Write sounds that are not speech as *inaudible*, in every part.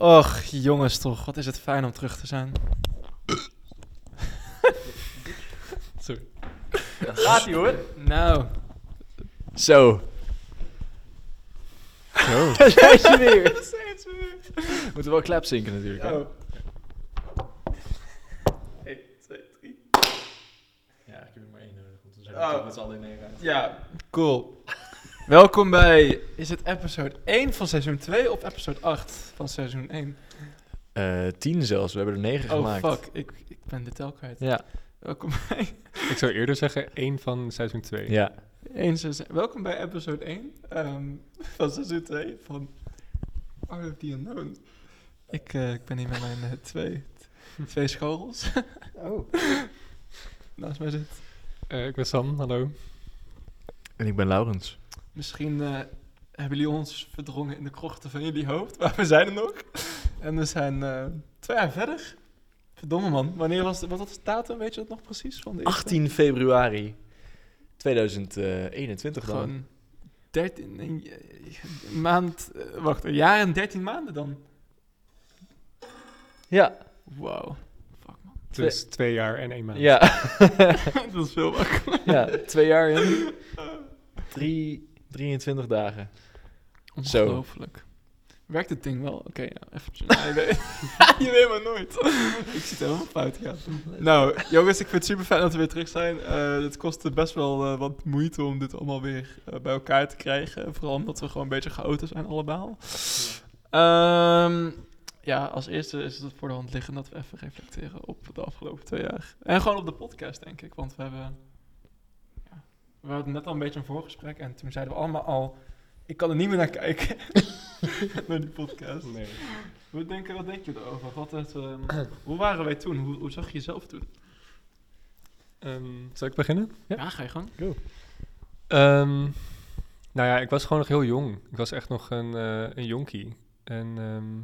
Och, jongens toch, wat is het fijn om terug te zijn. *laughs* Sorry. Gaat ie hoor. Nou, Zo. Zo. Daar zijn ze weer. Moeten wel klap zinken natuurlijk. hè? Oh. 1, 2, 3. Ja, ik heb er maar één nodig. Want dan zijn Oh. we toch met z'n allen in één ruimte. Ja, cool. Welkom bij, is het episode 1 van seizoen 2 of episode 8 van seizoen 1? Eh, tien zelfs. We hebben er negen Oh gemaakt. fuck, ik, ik ben de tel kwijt. Ja. Welkom bij, Ik zou eerder zeggen één van seizoen 2. Ja. 1 seizoen, welkom bij episode 1 ehm, van seizoen 2 van Art of the Unknown. Ik, eh, ik ben hier met mijn eh, twee, twee schorels. *laughs* Oh. Naast mij zit. Eh, ik ben Sam, hallo. En ik ben Laurens. Misschien eh, hebben jullie ons verdrongen in de krochten van jullie hoofd, *laughs* maar we zijn er nog. En we zijn eh, twee jaar verder. Verdomme man, wanneer was de, wat was de datum, weet je dat nog precies? Van de eerste? 18 februari 2021 dan. Gewoon 13 een j- maand, eh, wacht, een jaar en 13 maanden dan? Ja. Wauw, fuck man. Dus twee jaar en één maand. Ja. *laughs* dat is veel makkelijker. ja. Twee jaar en *laughs* drie, 23 dagen. Zo. Ongelooflijk. Werkt het ding wel? Oké, ja, eventjes. Ja, je, weet, *laughs* je weet maar nooit. ik zit helemaal fout gaan. Nou, jongens, ik vind het super fijn dat we weer terug zijn. Eh, het kostte best wel eh, wat moeite om dit allemaal weer eh, bij elkaar te krijgen. Vooral omdat we gewoon een beetje chaotisch zijn allemaal. Ehm, ja, als eerste is het voor de hand liggen dat we even reflecteren op de afgelopen twee jaar. En gewoon op de podcast, denk ik. Want we hebben... We hadden net al een beetje een voorgesprek en toen zeiden we allemaal al... Ik kan er niet meer naar kijken. *laughs* naar die podcast. Nee. Wat denk, wat denk je erover? Wat het, ehm, hoe waren wij toen? Hoe, hoe zag je jezelf toen? Ehm, zal ik beginnen? Ja, ga je gang. Ehm, nou ja, ik was gewoon nog heel jong. Ik was echt nog een, eh, een jonkie. En ehm,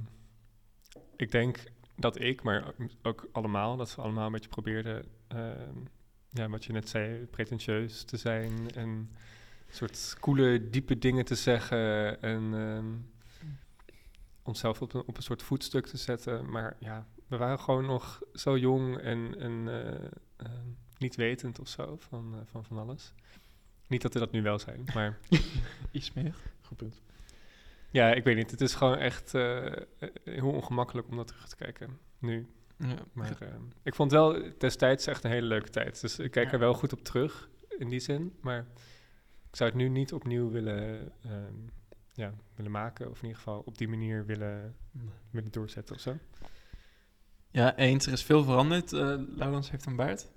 ik denk dat ik, maar ook- allemaal, dat we allemaal een beetje probeerden, ehm, ja, wat je net zei, pretentieus te zijn en een soort coole, diepe dingen te zeggen en ehm, onszelf op een, op een soort voetstuk te zetten. Maar ja, we waren gewoon nog zo jong en, en eh, ehm, niet wetend of zo van, eh, van van alles. Niet dat we dat nu wel zijn, maar *laughs* Iets meer. Goed punt. ja, ik weet niet. Het is gewoon echt eh, eh, heel ongemakkelijk om dat terug te kijken nu. Ja, Maar eh, ik vond wel destijds echt een hele leuke tijd. Dus ik kijk Ja. er wel goed op terug in die zin. Maar ik zou het nu niet opnieuw willen, ehm, ja, willen maken. Of in ieder geval op die manier willen, willen doorzetten of zo. ja, eens. Er is veel veranderd. Eh Laurens heeft een baard.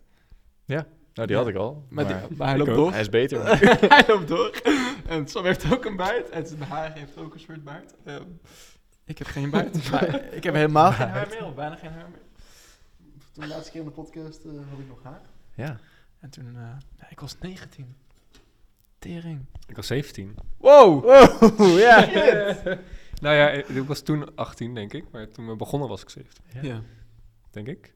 Nou, die Ja. had ik al. Maar, Maar, die- maar hij loopt ook. door. hij is beter. *laughs* hij loopt door. En Sam heeft ook een baard. En zijn haar heeft ook een soort baard. Ehm, ik heb geen baard. *laughs* ik heb helemaal geen haar meer. Bijna geen haar meer. Toen de laatste keer in de podcast eh, had ik nog haar. ja. En toen... eh, ja, ik was 19. Tering. Ik was 17. Wow! Wow, *laughs* ja. *laughs* nou ja, ik was toen 18, denk ik. Maar toen we begonnen was ik 17, Ja. denk ik.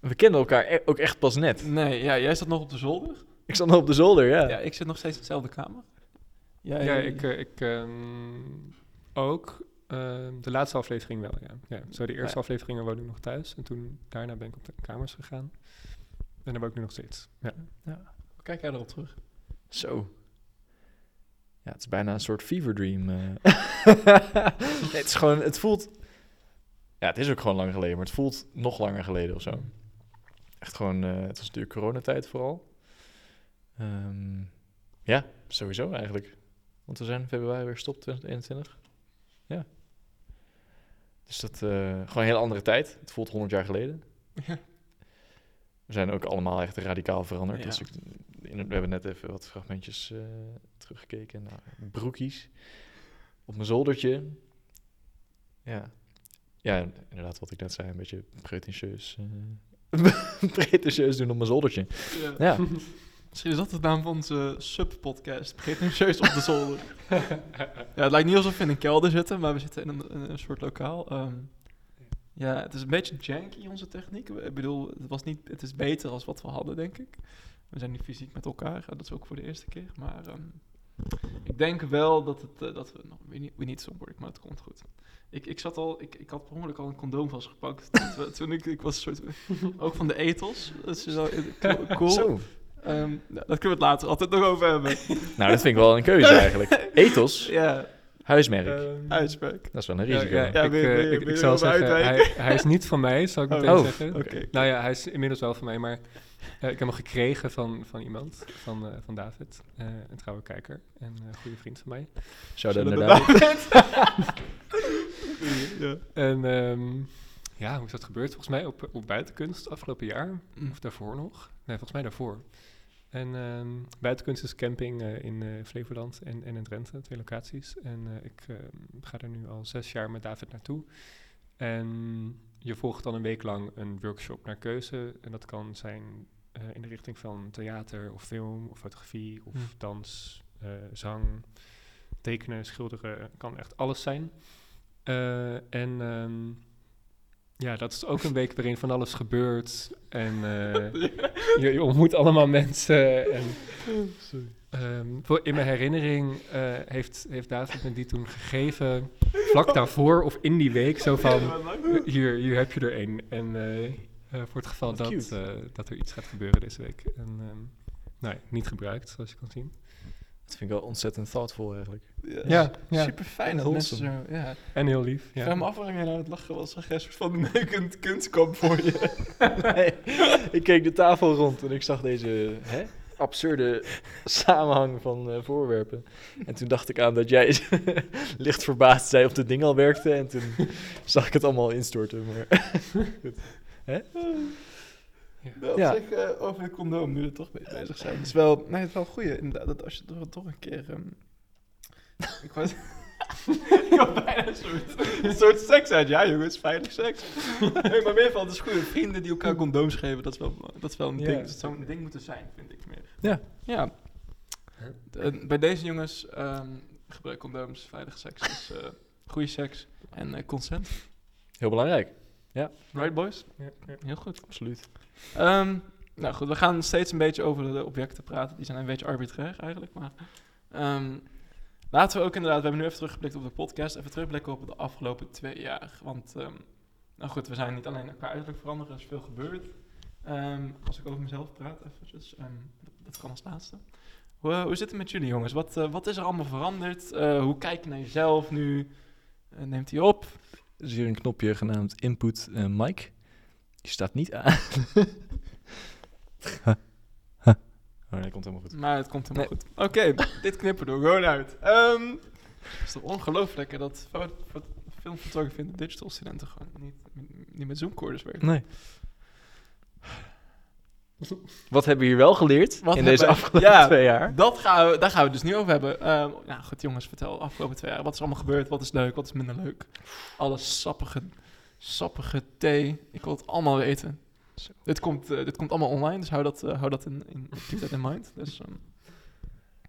We kennen elkaar e- ook echt pas net. Nee, ja, jij zat nog op de zolder. Ik stond nog op de zolder, ja. Ja, ik zit nog steeds in dezelfde kamer. Jij, Ja, ik, eh, ik ehm, ook. Ehm, de laatste aflevering wel, ja. ja. Zo, de eerste Ja. afleveringen woonde ik nog thuis. En toen, daarna ben ik op de kamers gegaan. En daar woon ik nu nog steeds. Ja. Hoe kijk jij erop terug? Zo. Ja, het is bijna een soort fever dream. eh. *laughs* nee, het is gewoon, het voelt... Ja, het is ook gewoon lang geleden, maar het voelt nog langer geleden of zo. Echt gewoon, eh, het was natuurlijk coronatijd vooral. Ehm, ja, sowieso eigenlijk. Want we zijn februari weer gestopt, 2021. Ja. Dus dat, eh, gewoon een hele andere tijd. Het voelt 100 jaar geleden. Ja. We zijn ook allemaal echt radicaal veranderd. Ja. Ik- in- we hebben net even wat fragmentjes eh, teruggekeken. Nou, broekies. Op mijn zoldertje. Ja. Ja, inderdaad, wat ik net zei, een beetje pretentieus. eh, *laughs* pretentieus doen op mijn zoldertje. Ja. *laughs* Misschien is dat de naam van onze sub-podcast. Pretentieus op de zolder. ja, het lijkt niet alsof we in een kelder zitten, maar we zitten in een, in een soort lokaal. Ehm, ja, het is een beetje janky, onze techniek. Ik bedoel, het, was niet, het is beter als wat we hadden, denk ik. We zijn nu fysiek met elkaar. Dat is ook voor de eerste keer. Maar ehm, ik denk wel dat, het, eh, dat we... nog we niet, zo worden, maar het komt goed. Ik, ik zat al... Ik, ik had per ongeluk al een condoom vastgepakt. toen, toen ik... Ik was een soort... Ook van de ethos. Dat is eh, cool. Zo. Ehm, nou, dat kunnen we het later altijd nog over hebben. *laughs* Nou, dat vind ik wel een keuze eigenlijk. Ethos, ja, huismerk. Ehm, uitspraak. dat is wel een risico. ja, Ja, ik, eh, ik, zal zeggen, hij, hij is niet van mij, zal ik Oh. meteen Oh, zeggen. Oké. Nou ja, hij is inmiddels wel van mij, maar eh, ik heb hem gekregen van, van iemand, van, eh, van David, eh, een trouwe kijker en eh, een goede vriend van mij. Shout-out Zullen naar we David. *laughs* ja. En ehm, ja, hoe is dat gebeurd? Volgens mij op, op buitenkunst afgelopen jaar, Mm. of daarvoor nog. Nee, volgens mij daarvoor. En ehm, buitenkunst is camping eh, in eh, Flevoland en, en in Drenthe, twee locaties. En eh, ik ehm, ga er nu al zes jaar met David naartoe. En je volgt dan een week lang een workshop naar keuze. En dat kan zijn in de richting van theater of film of fotografie of Hm. dans, zang, tekenen, schilderen. Kan echt alles zijn. En ehm, ja, dat is ook een week waarin van alles gebeurt. En *laughs* eh, je, je ontmoet allemaal mensen. En, ehm, voor, in mijn herinering eh, heeft, heeft David me die toen gegeven. Vlak daarvoor of in die week. Zo van, hier, hier heb je er één. En eh, voor het geval dat, dat er iets gaat gebeuren deze week. En, ehm, nou ja, niet gebruikt, zoals je kan zien. Dat vind ik wel ontzettend thoughtful eigenlijk. Ja, ja. Super fijn dat mensen zo... Ja. En heel lief. Ik Ja. vraag me af waarom jij nou het lachen was. Soort van *laughs* neukend kunstkamp voor je. *laughs* Nee, ik keek de tafel rond en ik zag deze hè, absurde samenhang van eh, voorwerpen. En toen dacht ik aan dat jij *laughs* licht verbaasd zei of dit ding al werkte. En toen zag ik het allemaal instorten. Maar Wel Ja. zeg, eh, over het condoom, nu we er toch mee bezig zijn. Het is wel, nee, het is wel een goeie, inderdaad, dat als je toch, toch een keer... ehm, ik was... *laughs* ik had bijna een soort, een soort seks uit. Ja, jongens, veilig seks. *laughs* nee, maar meer van, het is goede vrienden die elkaar condooms geven. Dat is wel, dat is wel een Ja. ding. Dat zou een ding moeten zijn, vind ik meer. Ja. Ja. Eh, bij deze jongens, ehm, gebruik condooms, veilige seks, dus eh goede seks en eh, consent. heel belangrijk. Right, boys? Ja, ja. Heel goed. Absoluut. Ehm, nou goed, we gaan steeds een beetje over de objecten praten. Die zijn een beetje arbitrair eigenlijk. Maar ehm, laten we ook inderdaad, we hebben nu even teruggeblikt op de podcast. Even terugblikken op de afgelopen twee jaar. Want, ehm, nou goed, we zijn niet alleen qua uiterlijk veranderd, er is veel gebeurd. Als ik over mezelf praat, eventjes, dat, dat kan als laatste. Hoe, eh, hoe zit het met jullie jongens? Wat, eh, wat is er allemaal veranderd? Eh, hoe kijk je naar jezelf nu? Neemt hij op? Er is hier een knopje genaamd Input Mic. Die staat niet aan. *laughs* oh, nee, komt helemaal goed. Maar het komt helemaal goed. Oké, *laughs* dit knippen we er gewoon uit. Ehm, het is toch ongelooflijk hè, dat fo- fo- filmfotografie en de digital studenten gewoon niet, niet met zoomcorders werken. Nee. Wat hebben we hier wel geleerd Wat in deze afgelopen Ja. twee jaar? Dat gaan we, daar gaan we het dus nu over hebben. Nou goed jongens, vertel afgelopen twee jaar. Wat is allemaal gebeurd? Wat is leuk? Wat is minder leuk? Alle sappige, sappige thee. Ik wil het allemaal weten. Zo. Dit komt, eh, dit komt allemaal online, dus hou dat, eh, hou dat in, in, keep that in mind. Dus, ehm,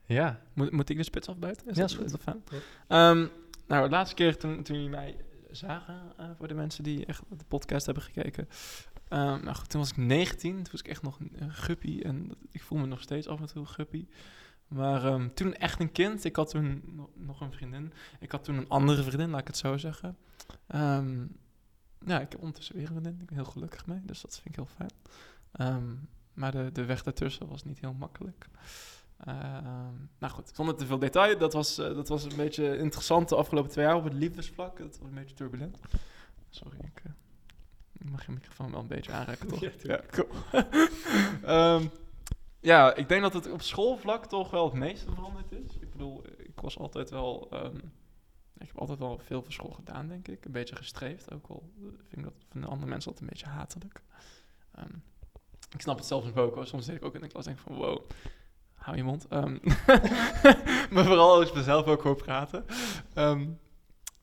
Ja. Moet, moet ik de spits afbuiten? Is Ja, dat, is goed. is dat fijn? Ja. Ehm, nou, de laatste keer toen, toen jullie mij zagen, eh, voor de mensen die echt de podcast hebben gekeken. Ehm, nou goed, toen was ik 19, toen was ik echt nog een, guppy en dat- ik voel me nog steeds af en toe guppy. Maar toen echt een kind, ik had toen no- nog een vriendin. Ik had toen een andere vriendin, laat ik het zo zeggen. Ja, ik heb ondertussen weer een vriendin, ik ben heel gelukkig mee, dus dat vind ik heel fijn. Ehm, maar de, de weg daartussen was niet heel makkelijk. Ehm, nou goed, zonder te veel detail. Dat was, eh, dat was een beetje interessant de afgelopen twee jaar op het liefdesvlak. Dat was een beetje turbulent. Sorry, ik eh, mag je microfoon wel een beetje aanraken, toch? Ja, ja, cool. *laughs* Ehm, ja, ik denk dat het op schoolvlak toch wel het meeste veranderd is. Ik bedoel, ik was altijd wel... ik heb altijd wel veel voor school gedaan, denk ik. Een beetje gestreefd, ook al eh, vind ik dat van de andere mensen altijd een beetje hatelijk. Ehm, ik snap het zelfs ook, soms zit ik ook in de klas en denk van, wow, hou je mond. Ehm, *laughs* maar vooral als ik mezelf ook hoor praten. Ehm,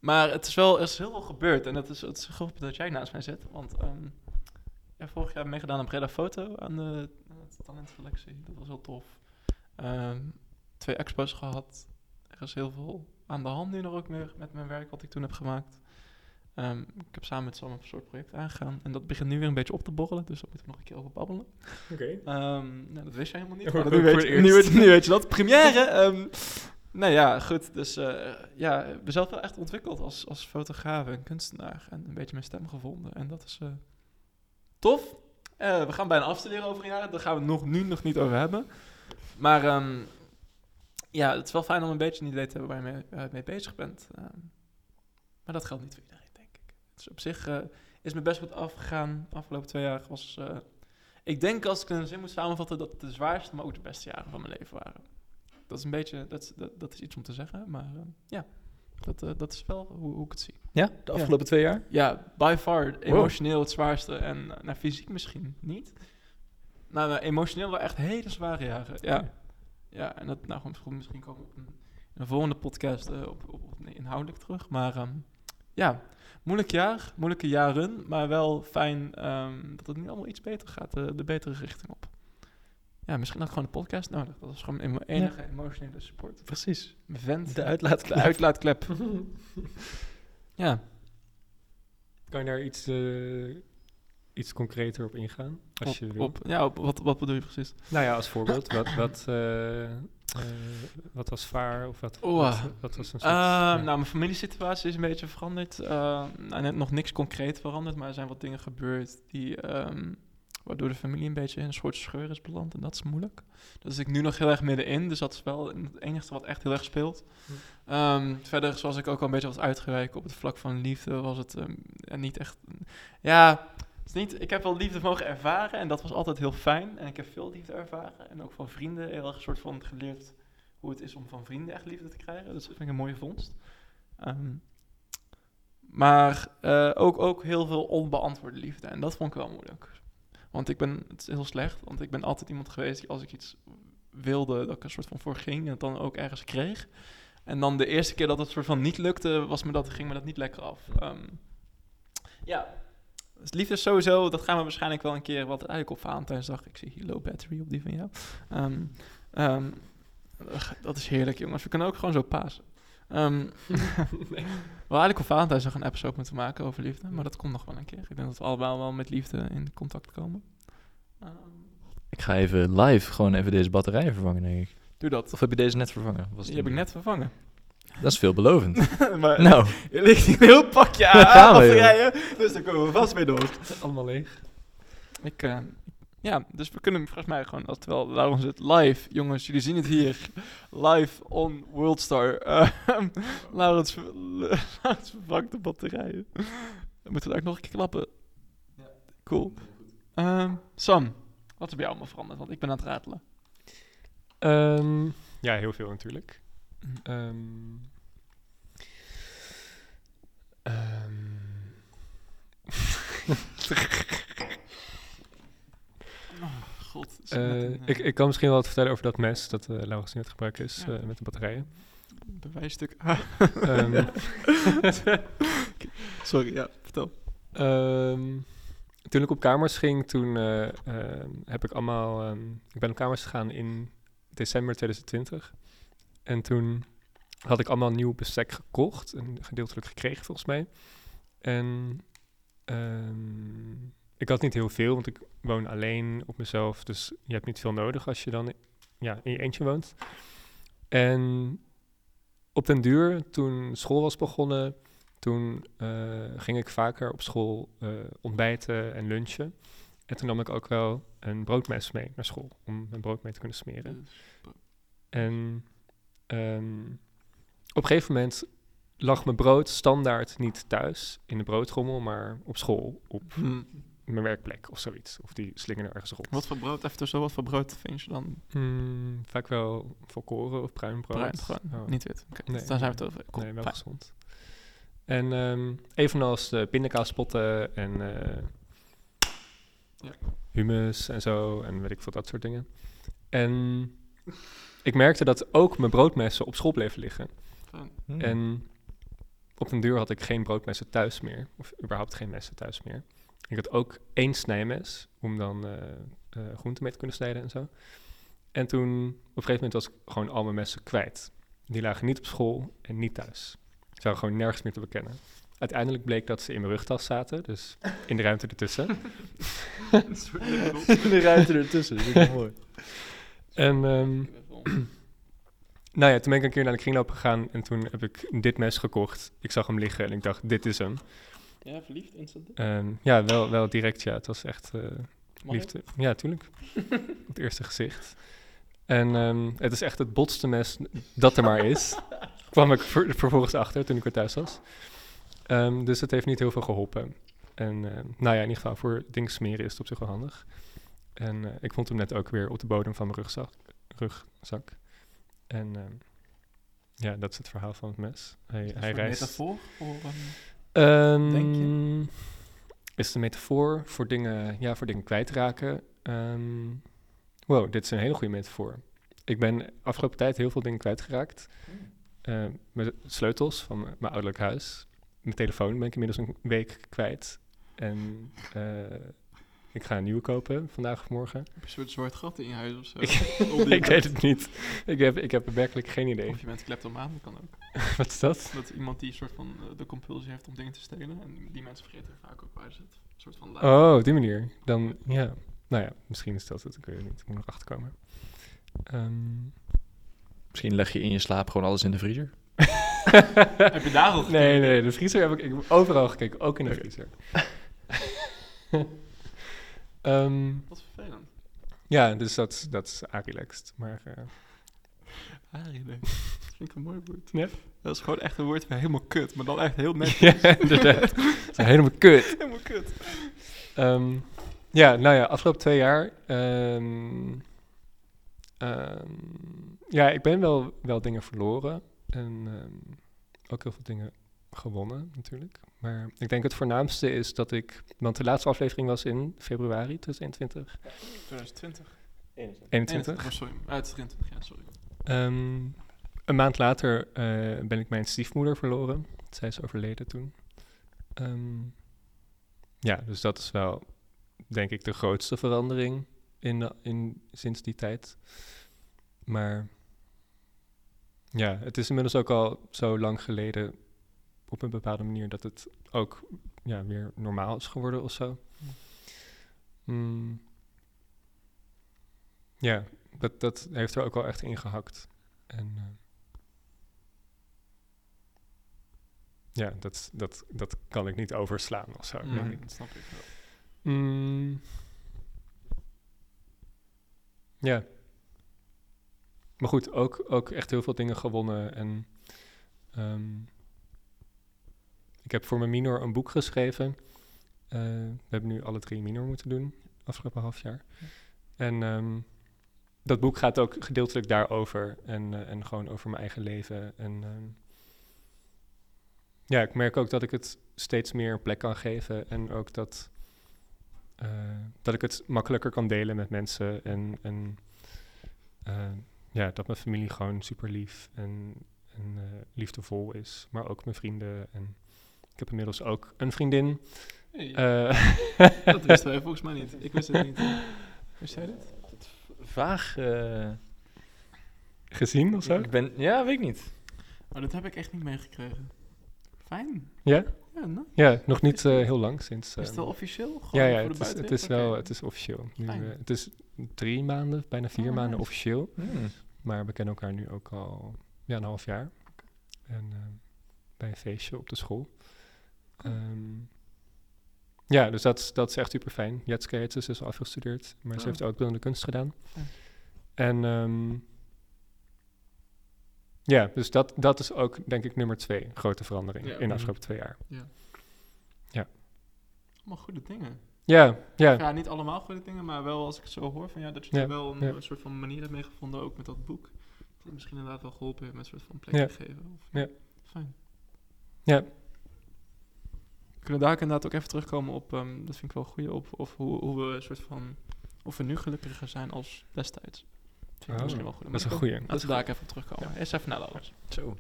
maar het is wel, er is heel veel gebeurd en het is, het is grappig dat jij naast mij zit. Want ehm ja, vorig jaar heb ik meegedaan aan Breda Foto aan de, de talentselectie. Dat was heel tof. Twee expos gehad. Er is heel veel aan de hand nu nog ook meer met mijn werk wat ik toen heb gemaakt. Ehm, ik heb samen met Sam een soort project aangegaan. En dat begint nu weer een beetje op te borrelen. Dus daar moeten we nog een keer over babbelen. Oké. Ehm, nou, dat wist jij helemaal niet. Maar nu, weet je, nu, weet, nu weet je dat. Première. ehm nou ja, goed. Dus eh, ja, ik ben zelf wel echt ontwikkeld als, als fotograaf en kunstenaar. En een beetje mijn stem gevonden. En dat is eh, tof. Eh, we gaan bijna afstuderen over een jaar. Daar gaan we het nog, nu nog niet over hebben. Maar ja, het is wel fijn om een beetje een idee te hebben waar je mee, eh, mee bezig bent. Ehm, maar dat geldt niet voor iedereen, denk ik. Dus op zich eh, is me best goed afgegaan. De afgelopen twee jaar was... eh, ik denk als ik een zin moet samenvatten dat het de zwaarste, maar ook de beste jaren van mijn leven waren. Dat is een beetje, dat, is- dat, dat is iets om te zeggen, maar eh, ja, dat, eh, dat is wel hoe, hoe ik het zie. Ja, de afgelopen twee jaar? Ja, by far emotioneel het zwaarste en uh, nou, fysiek misschien niet. Nou, nou, emotioneel wel echt hele zware jaren, ja. Ja, en dat, nou gewoon misschien, komen we op een, in een volgende podcast eh, op, op, op nee, inhoudelijk terug. Maar ehm, ja, moeilijk jaar, moeilijke jaren, maar wel fijn ehm, dat het nu allemaal iets beter gaat, de, de betere richting op. Ja, misschien had ik gewoon een podcast nodig. Dat was gewoon mijn enige emotionele support. Precies. Mijn vent. De uitlaatklep. De uitlaatklep. *laughs* ja. Kan je daar iets, eh, iets concreter op ingaan? Als Op, je wil? op, ja, op, wat, wat bedoel je precies? Nou ja, als voorbeeld. wat, wat, eh, eh, wat was vaar? Of wat, wat, wat was een soort... Ja. Nou, mijn familiesituatie is een beetje veranderd. Ehm, nou, net nog niks concreet veranderd, maar er zijn wat dingen gebeurd die, ehm, waardoor de familie een beetje in een soort scheur is beland. En dat is moeilijk. Daar zit ik nu nog heel erg middenin, dus dat is wel het enige wat echt heel erg speelt. Hm. Ehm, verder, zoals ik ook al een beetje was uitgewerkt op het vlak van liefde, was het ja, niet echt... Ja, is niet, ik heb wel liefde mogen ervaren en dat was altijd heel fijn. En ik heb veel liefde ervaren en ook van vrienden heel erg soort van geleerd hoe het is om van vrienden echt liefde te krijgen. Dus dat vind ik een mooie vondst. Ehm, maar eh, ook, ook heel veel onbeantwoorde liefde. En dat vond ik wel moeilijk. Want ik ben, het is heel slecht, want ik ben altijd iemand geweest die als ik iets wilde, dat ik een soort van voor ging en het dan ook ergens kreeg. En dan de eerste keer dat het soort van niet lukte, was me dat, ging me dat niet lekker af. Ehm, ja, dus liefde is sowieso, dat gaan we waarschijnlijk wel een keer, wat eigenlijk op Valentijnsdag, ik zie hier low battery op die van jou. Ehm, ehm, dat is heerlijk jongens, we kunnen ook gewoon zo pasen. Ehm *laughs* we eigenlijk op Valentijnsdag een episode moeten maken over liefde, maar dat komt nog wel een keer. Ik denk dat we allemaal wel met liefde in contact komen. Ehm, Ik ga even live gewoon even deze batterijen vervangen, denk ik. doe dat. Of heb je deze net vervangen? Was Die heb ik net vervangen. Dat is veelbelovend. *laughs* maar nou, er ligt een heel pakje aan *laughs* we, batterijen, dus daar komen we vast mee door. *laughs* Allemaal leeg. Ik, eh, ja, dus we kunnen volgens mij gewoon, als terwijl Lauren zit, live, jongens, jullie zien het hier, live on Worldstar. Uh, Laurens, ver- Laurens vervangt de batterijen. Dan moeten we daar ook nog een keer klappen. Cool. Ehm, Sam, wat is bij jou allemaal veranderd? Want ik ben aan het ratelen. Ehm, ja, heel veel natuurlijk. Ehm, ehm, God. is eh, een, ik, eh, ik kan misschien wel wat vertellen over dat mes dat uh, Laurens aan het gebruiken is Ja. eh, met de batterijen. bewijsstuk. *laughs* Ehm, *laughs* Sorry, ja, vertel. Ehm, toen ik op kamers ging, toen heb ik allemaal... ik ben op kamers gegaan in december 2020. En toen had ik allemaal nieuw bestek gekocht. En gedeeltelijk gekregen, volgens mij. En ehm, ik had niet heel veel, want ik woon alleen op mezelf. Dus je hebt niet veel nodig als je dan ja, in je eentje woont. En op den duur, toen school was begonnen... Toen eh, ging ik vaker op school eh, ontbijten en lunchen. En toen nam ik ook wel een broodmes mee naar school om mijn brood mee te kunnen smeren. En ehm, op een gegeven moment lag mijn brood standaard niet thuis in de broodrommel, maar op school, op Hm. mijn werkplek of zoiets. Of die slingerde ergens rond. Wat voor brood, even tussen, wat voor brood vind je dan? Hmm, vaak wel volkoren of bruin brood. Bruin, Oh. niet wit. Nee, dus dan zijn we nee. het over. Nee, wel fijn. gezond. En ehm, evenals de pindakaaspotten en eh, Ja. hummus en zo en weet ik veel, dat soort dingen. En ik merkte dat ook mijn broodmessen op school bleven liggen. Hmm. En op den duur had ik geen broodmessen thuis meer, of überhaupt geen messen thuis meer. Ik had ook één snijmes, om dan eh eh, groenten mee te kunnen snijden en zo. En toen, op een gegeven moment was ik gewoon al mijn messen kwijt. Die lagen niet op school en niet thuis. Ze waren gewoon nergens meer te bekennen. uiteindelijk bleek dat ze in mijn rugtas zaten, dus in de ruimte ertussen. *laughs* Lippenbol. de ruimte ertussen, dat is mooi. En ehm, *clears throat* nou ja, toen ben ik een keer naar de kringloop gegaan en toen heb ik dit mes gekocht. Ik zag hem liggen en ik dacht, dit is hem. Ja, verliefd instant. En ja, wel, wel direct, ja. Het was echt eh, liefde. Ja, tuurlijk. Op *laughs* het eerste gezicht. En ehm, het is echt het botste mes dat er maar is. *laughs* kwam ik ver- vervolgens achter toen ik weer thuis was. Ehm, dus het heeft niet heel veel geholpen. En eh, nou ja, in ieder geval voor dingen smeren is het op zich wel handig. En eh, ik vond hem net ook weer op de bodem van mijn rugzak. Rugzak. En ehm, ja, dat is het verhaal van het mes. Hij, hij Een reist. metafoor voor... ehm, Ehm, Denk je? Is het een metafoor voor dingen, ja, voor dingen kwijtraken? Ehm wow, dit is een hele goede metafoor. Ik ben afgelopen tijd heel veel dingen kwijtgeraakt. Uh, mijn sleutels van mijn- mijn ouderlijk huis. Mijn telefoon ben ik inmiddels een week kwijt. En eh, ik ga een nieuwe kopen vandaag of morgen. heb je een soort zwart gat in je huis of zo? Ik, *laughs* weet het niet. Ik heb, ik heb werkelijk geen idee. Of je bent kleptomaan, dat kan ook. *laughs* Wat is dat? Dat iemand die een soort van eh, de compulsie heeft om dingen te stelen. En die mensen vergeten er vaak ook waar ze het. Een soort van. Oh, op die manier. Dan, ja. Nou ja, misschien is dat het. Ik weet het niet. Ik moet nog achterkomen. Ehm, Misschien leg je in je slaap gewoon alles in de vriezer. *laughs* Heb je daar al nee, nee, de vriezer heb ik, ik heb overal gekeken, ook in de vriezer. Ehm, Wat vervelend. ja, dus dat, is- dat is relaxed. Maar nee. Dat vind ik een mooi woord. Ja? Dat is gewoon echt een woord voor helemaal kut. Maar dan echt heel *laughs* net. ja, inderdaad. *laughs* Het is helemaal kut. helemaal kut. Ehm, ja, nou ja, afgelopen twee jaar. ehm, ja, ik ben wel, wel dingen verloren. En ook heel veel dingen gewonnen, natuurlijk. Maar ik denk het voornaamste is dat ik. Want de laatste aflevering was in februari 2021. 2020. 21. Oh, sorry. Uit 23, ja, sorry. Ehm, een maand later eh, ben ik mijn stiefmoeder verloren. Zij is overleden toen. Ehm, ja, dus dat is wel, denk ik, de grootste verandering in, de- in, sinds die tijd. Maar ja, het is inmiddels ook al zo lang geleden op een bepaalde manier dat het ook ja, weer normaal is geworden of zo. Mm. Ja, dat, dat heeft er ook wel echt ingehakt. En eh, ja, dat, dat, dat kan ik niet overslaan of zo. ik. dat snap ik wel. Mm. Ja. Maar goed, ook, ook echt heel veel dingen gewonnen. En ehm, ik heb voor mijn minor een boek geschreven. Eh, we hebben nu alle drie minor moeten doen, afgelopen half jaar. En ehm, dat boek gaat ook gedeeltelijk daarover. En, eh, en gewoon over mijn eigen leven. En ehm, ja, ik merk ook dat ik het steeds meer plek kan geven. En ook dat, eh, dat ik het makkelijker kan delen met mensen. En, en eh, ja, dat mijn familie gewoon super lief en, en liefdevol is. Maar ook mijn vrienden. En ik heb inmiddels ook een vriendin. Hey, Eh, *laughs* dat wisten wij volgens mij niet. Ik wist het niet. Wist jij dit? Vaag. eh, gezien of zo? ik ben, ja, weet ik niet. Maar dat heb ik echt niet meegekregen. Fijn. Ja? Ja, nou. Ja, nog niet eh, heel lang sinds. Is het eh, wel officieel? Gewoon ja, ja, voor het de is, het is wel, het is officieel. Nu, het is drie maanden, bijna vier Oh, maanden nice. officieel. Hmm. Maar we kennen elkaar nu ook al ja, een half jaar. En eh, bij een feestje op de school. Ehm, ja, dus dat, is- dat is echt super fijn. Jetske heet ze, is al afgestudeerd. Maar ze Oh. heeft ook beeldende kunst gedaan. En ehm, ja, dus dat, dat is ook denk ik nummer twee grote verandering Ja. in de Mhm. afgelopen twee jaar. Allemaal goede dingen. Ja, ja, Ja, niet allemaal goede dingen, maar wel als ik het zo hoor van ja, dat je Ja, er wel een, ja. soort van manier hebt mee gevonden, ook met dat boek. Dat het misschien inderdaad wel geholpen heeft met een soort van plek Ja. te geven. Of, Ja. Fijn. Ja. We kunnen daar inderdaad ook even terugkomen op, ehm, dat vind ik wel een goeie, op of hoe, hoe we een soort van, of we nu gelukkiger zijn als destijds. Dat vind ik Oh, misschien wel goed. dat is een goeie. Laten we daar ook even op terugkomen. Eerst even naar alles. Zo.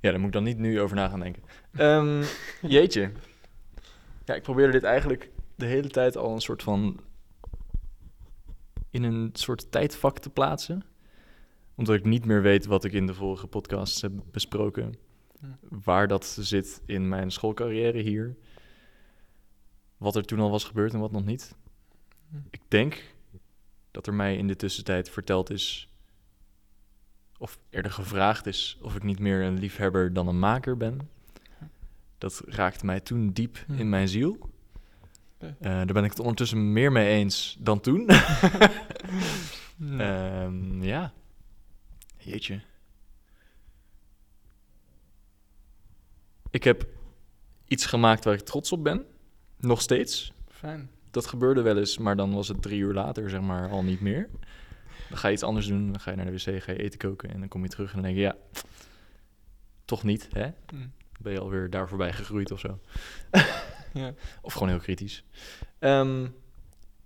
Ja, daar moet ik dan niet nu over na gaan denken. *laughs* Ehm, jeetje. Ja, ik probeerde dit eigenlijk de hele tijd al een soort van... in een soort tijdvak te plaatsen. Omdat ik niet meer weet wat ik in de vorige podcasts heb besproken. Waar dat zit in mijn schoolcarrière hier. Wat er toen al was gebeurd en wat nog niet. Hm. Ik denk dat er mij in de tussentijd verteld is, of eerder gevraagd is, of ik niet meer een liefhebber dan een maker ben. Dat raakte mij toen diep Hm. in mijn ziel. Eh, daar ben ik het ondertussen meer mee eens dan toen. *laughs* *laughs* Nee. Ehm, ja. Jeetje. Ik heb iets gemaakt waar ik trots op ben. Nog steeds. Fijn. Dat gebeurde wel eens, maar dan was het drie uur later, zeg maar, al niet meer. Dan ga je iets anders doen. Dan ga je naar de wc, ga je eten koken. En dan kom je terug en dan denk je, ja, toch niet, hè? Hm. Ben je alweer daar voorbij gegroeid of zo. *laughs* Ja. Of gewoon heel kritisch. Ehm,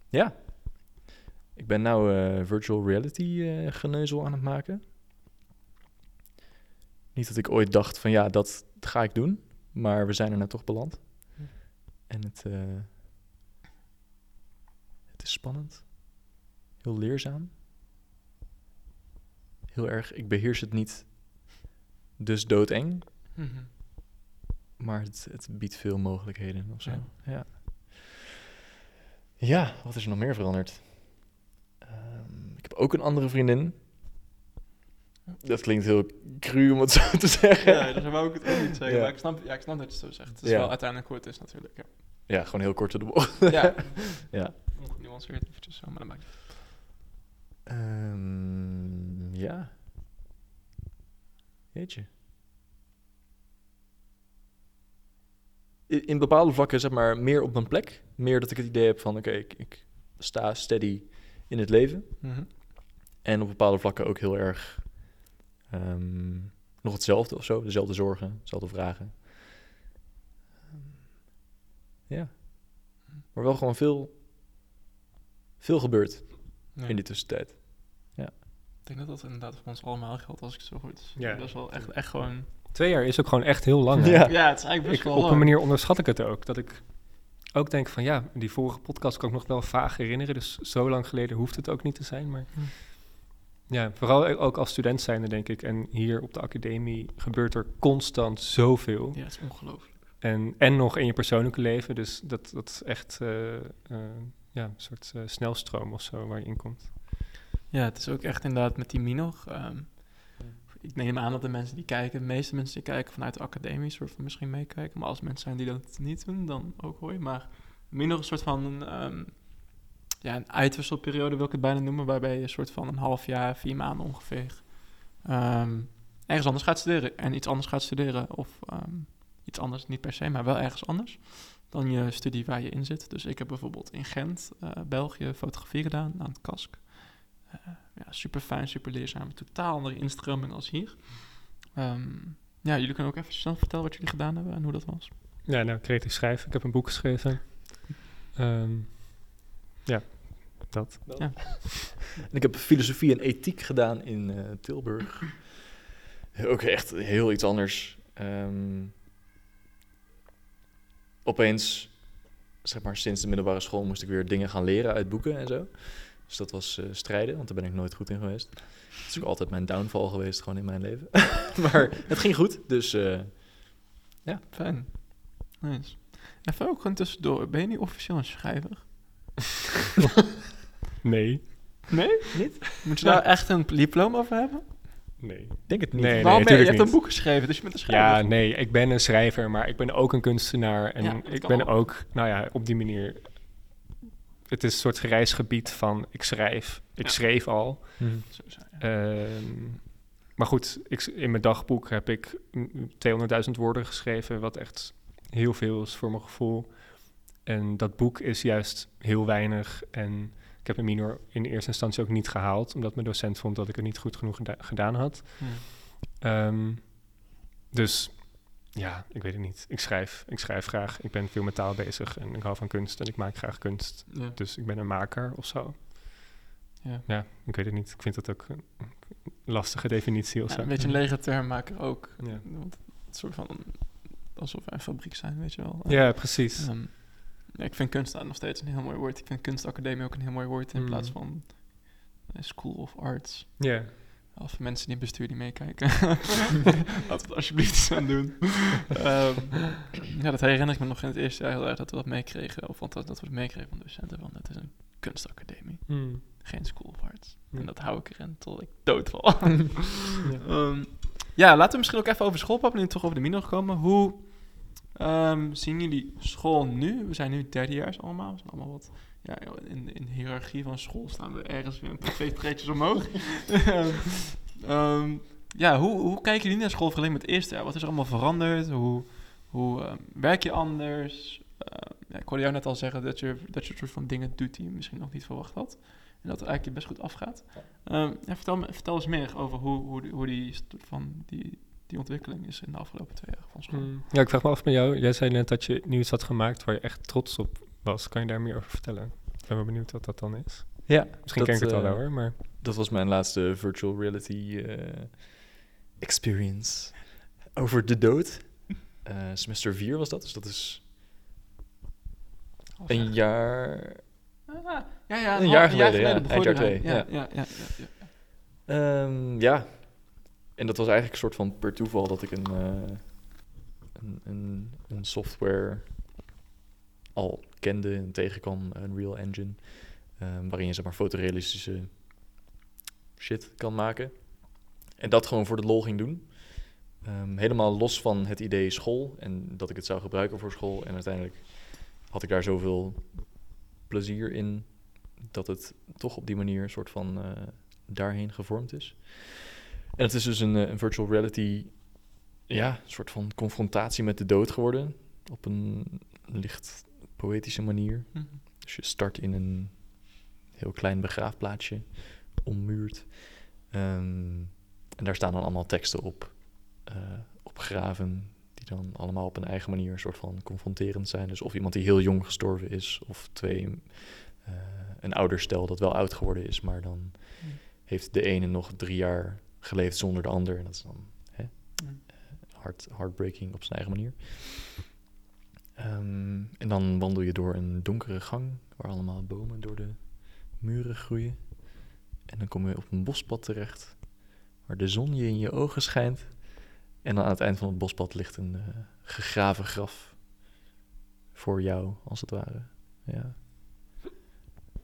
ja. Ik ben nou eh, virtual reality eh, geneuzel aan het maken. Niet dat ik ooit dacht van ja, dat ga ik doen. Maar we zijn er nou toch beland. En het, eh, het is spannend. Heel leerzaam. Heel erg, ik beheers het niet. Dus doodeng. Mhm. Maar het, het biedt veel mogelijkheden of zo. Ja. Ja. ja. wat is er nog meer veranderd? Ehm, ik heb ook een andere vriendin. Dat klinkt heel cru om het zo te zeggen. Ja, dat wou ik het ook niet zeggen. Ja. Maar ik snap, ja, ik snap dat je het zo zegt. Het is Ja. wel uiteindelijk hoe het is natuurlijk. Ja, Ja, gewoon heel kort to de bocht. *laughs* ja. Ja. ongenuanceerd eventjes zo, maar dat maakt. Ehm, ja. Jeetje. In, in bepaalde vlakken zeg maar meer op mijn plek. Meer dat ik het idee heb van oké, ik, ik sta steady in het leven. Mhm. En op bepaalde vlakken ook heel erg ehm, nog hetzelfde of zo. Dezelfde zorgen, dezelfde vragen. Ehm, ja. Maar wel gewoon veel, veel gebeurd Ja. in die tussentijd. Ik denk dat dat inderdaad voor ons allemaal geldt als ik het zo goed. Ja. Dat is wel echt, echt gewoon... Twee jaar is ook gewoon echt heel lang. hè? Ja. Ja, het is eigenlijk best Ik, wel op een manier onderschat ik het ook. Dat ik ook denk van ja, die vorige podcast kan ik nog wel vaag herinneren. Dus zo lang geleden hoeft het ook niet te zijn. Maar Hm. Ja, vooral ook als student zijnde denk ik. En hier op de academie gebeurt er constant zoveel. Ja, het is ongelooflijk. En, en nog in je persoonlijke leven. Dus dat, dat is echt eh, eh, ja, een soort eh, snelstroom of zo waar je in komt. Ja, het is ook echt inderdaad met die Minor. ehm, ik neem aan dat de mensen die kijken, de meeste mensen die kijken vanuit de academie, soort van misschien meekijken. Maar als mensen zijn die dat niet doen, dan ook hoor je. Maar Minor is een soort van ehm, ja, een uitwisselperiode, wil ik het bijna noemen, waarbij je een soort van een half jaar, vier maanden ongeveer, ehm, ergens anders gaat studeren en iets anders gaat studeren. Of ehm, iets anders, niet per se, maar wel ergens anders dan je studie waar je in zit. Dus ik heb bijvoorbeeld in Gent, eh, België, fotografie gedaan aan het KASK. Eh, ja, super fijn, super leerzaam. Totaal andere instroming als hier. Ehm, ja, jullie kunnen ook even snel vertellen wat jullie gedaan hebben en hoe dat was. Ja, nou, creatief schrijven. Ik heb een boek geschreven. Ja, dat. *laughs* En ik heb filosofie en ethiek gedaan in eh, Tilburg. Ook echt heel iets anders. Ehm, opeens, zeg maar sinds de middelbare school, moest ik weer dingen gaan leren uit boeken en zo. Dus dat was eh, strijden, want daar ben ik nooit goed in geweest. Dat is ook altijd mijn downfall geweest, gewoon in mijn leven. *laughs* maar het ging goed, dus eh, Fijn. Nice. Even ook gewoon tussendoor. Ben je niet officieel een schrijver? *laughs* Nee. Nee? Niet? Moet je daar echt een diploma over hebben? Nee. ik denk het niet. Nee, Waarom ben je? Hebt een boek geschreven, dus je bent een schrijver. Ja, nee, ik ben een schrijver, maar ik ben ook een kunstenaar. En Ja, ik ben ook, nou ja, op die manier. Het is een soort reisgebied van ik schrijf. Ik Ja. schreef al. Hm. Zo je. Ehm, maar goed, ik, in mijn dagboek heb ik mm, 200.000 woorden geschreven, wat echt heel veel is voor mijn gevoel. En dat boek is juist heel weinig. En ik heb een minor in eerste instantie ook niet gehaald, omdat mijn docent vond dat ik het niet goed genoeg geda- gedaan had. Hm. Ehm, dus ja, ik weet het niet. Ik schrijf, ik schrijf graag. Ik ben veel met taal bezig en ik hou van kunst en ik maak graag kunst. Ja. Dus ik ben een maker of zo. Ja. Ja, ik weet het niet. Ik vind dat ook een lastige definitie of zo. een beetje een lege termmaker ook. Ja. Want het soort van alsof wij een fabriek zijn, weet je wel. Ja, precies. Ehm, ik vind kunst nog steeds een heel mooi woord. Ik vind kunstacademie ook een heel mooi woord in Mm. plaats van eh, School of Arts. Ja, Of mensen die bestuur die meekijken. *laughs* Laten we het alsjeblieft eens aan doen. Ehm, ja, dat herinner ik me nog in het eerste jaar heel erg dat we dat meekregen. Of want dat, dat we het meekregen van docenten. Van het is een kunstacademie, Hmm. geen school of arts. Ja. En dat hou ik erin tot ik doodval. *laughs* Ehm, ja, laten we misschien ook even over schoolpap, nu toch over de Mino gekomen. Hoe ehm, zien jullie school nu? We zijn nu derdejaars allemaal. We zijn allemaal wat... Ja, in, in de hiërarchie van school staan we ergens weer twee treetjes omhoog. *laughs* Ehm, ehm, ja, hoe, hoe kijken jullie naar school vergeleken met het eerste jaar? Wat is er allemaal veranderd? Hoe, hoe werk je anders? Ja, ik hoorde jou net al zeggen dat je, dat je een soort van dingen doet die je misschien nog niet verwacht had. En dat het eigenlijk best goed afgaat. Ja, vertel, vertel eens meer over hoe, hoe, hoe die, soort van die, die ontwikkeling is in de afgelopen twee jaar van school. Hmm. Ja, ik vraag me af bij jou. Jij zei net dat je nieuws had gemaakt waar je echt trots op was. Kan je daar meer over vertellen? Ik ben wel benieuwd wat dat dan is. Ja, Misschien dat, ken ik het wel eh, wel hoor, maar... Dat was mijn laatste virtual reality eh, experience over de dood. *laughs* Eh, semester 4 was dat, dus dat is een jaar... Ah, ja, ja, een jaar geleden, ja. begon Eind je jaar twee, Ja, ja. ja, ja, ja, ja. Ehm, ja, en dat was eigenlijk een soort van per toeval dat ik een, eh, een, een, een software al kende en tegenkwam, Unreal Engine, ehm, waarin je zeg maar fotorealistische shit kan maken. En dat gewoon voor de lol ging doen. Ehm, helemaal los van het idee school en dat ik het zou gebruiken voor school. En uiteindelijk had ik daar zoveel plezier in dat het toch op die manier een soort van eh, daarheen gevormd is. En het is dus een, eh, een virtual reality, ja, een soort van confrontatie met de dood geworden. Op een licht poëtische manier. Mhm. Dus je start in een heel klein begraafplaatsje, ommuurd. Ehm, en daar staan dan allemaal teksten op, eh, opgegraven, die dan allemaal op een eigen manier een soort van confronterend zijn. Dus of iemand die heel jong gestorven is, of twee, eh, een ouderstel dat wel oud geworden is, maar dan Mm. heeft de ene nog drie jaar geleefd zonder de ander. En dat is dan hè, Mm. hard, heartbreaking op zijn eigen manier. Ehm, en dan wandel je door een donkere gang waar allemaal bomen door de muren groeien. En dan kom je op een bospad terecht waar de zon je in je ogen schijnt. En dan aan het eind van het bospad ligt een eh, gegraven graf voor jou, als het ware. Ja.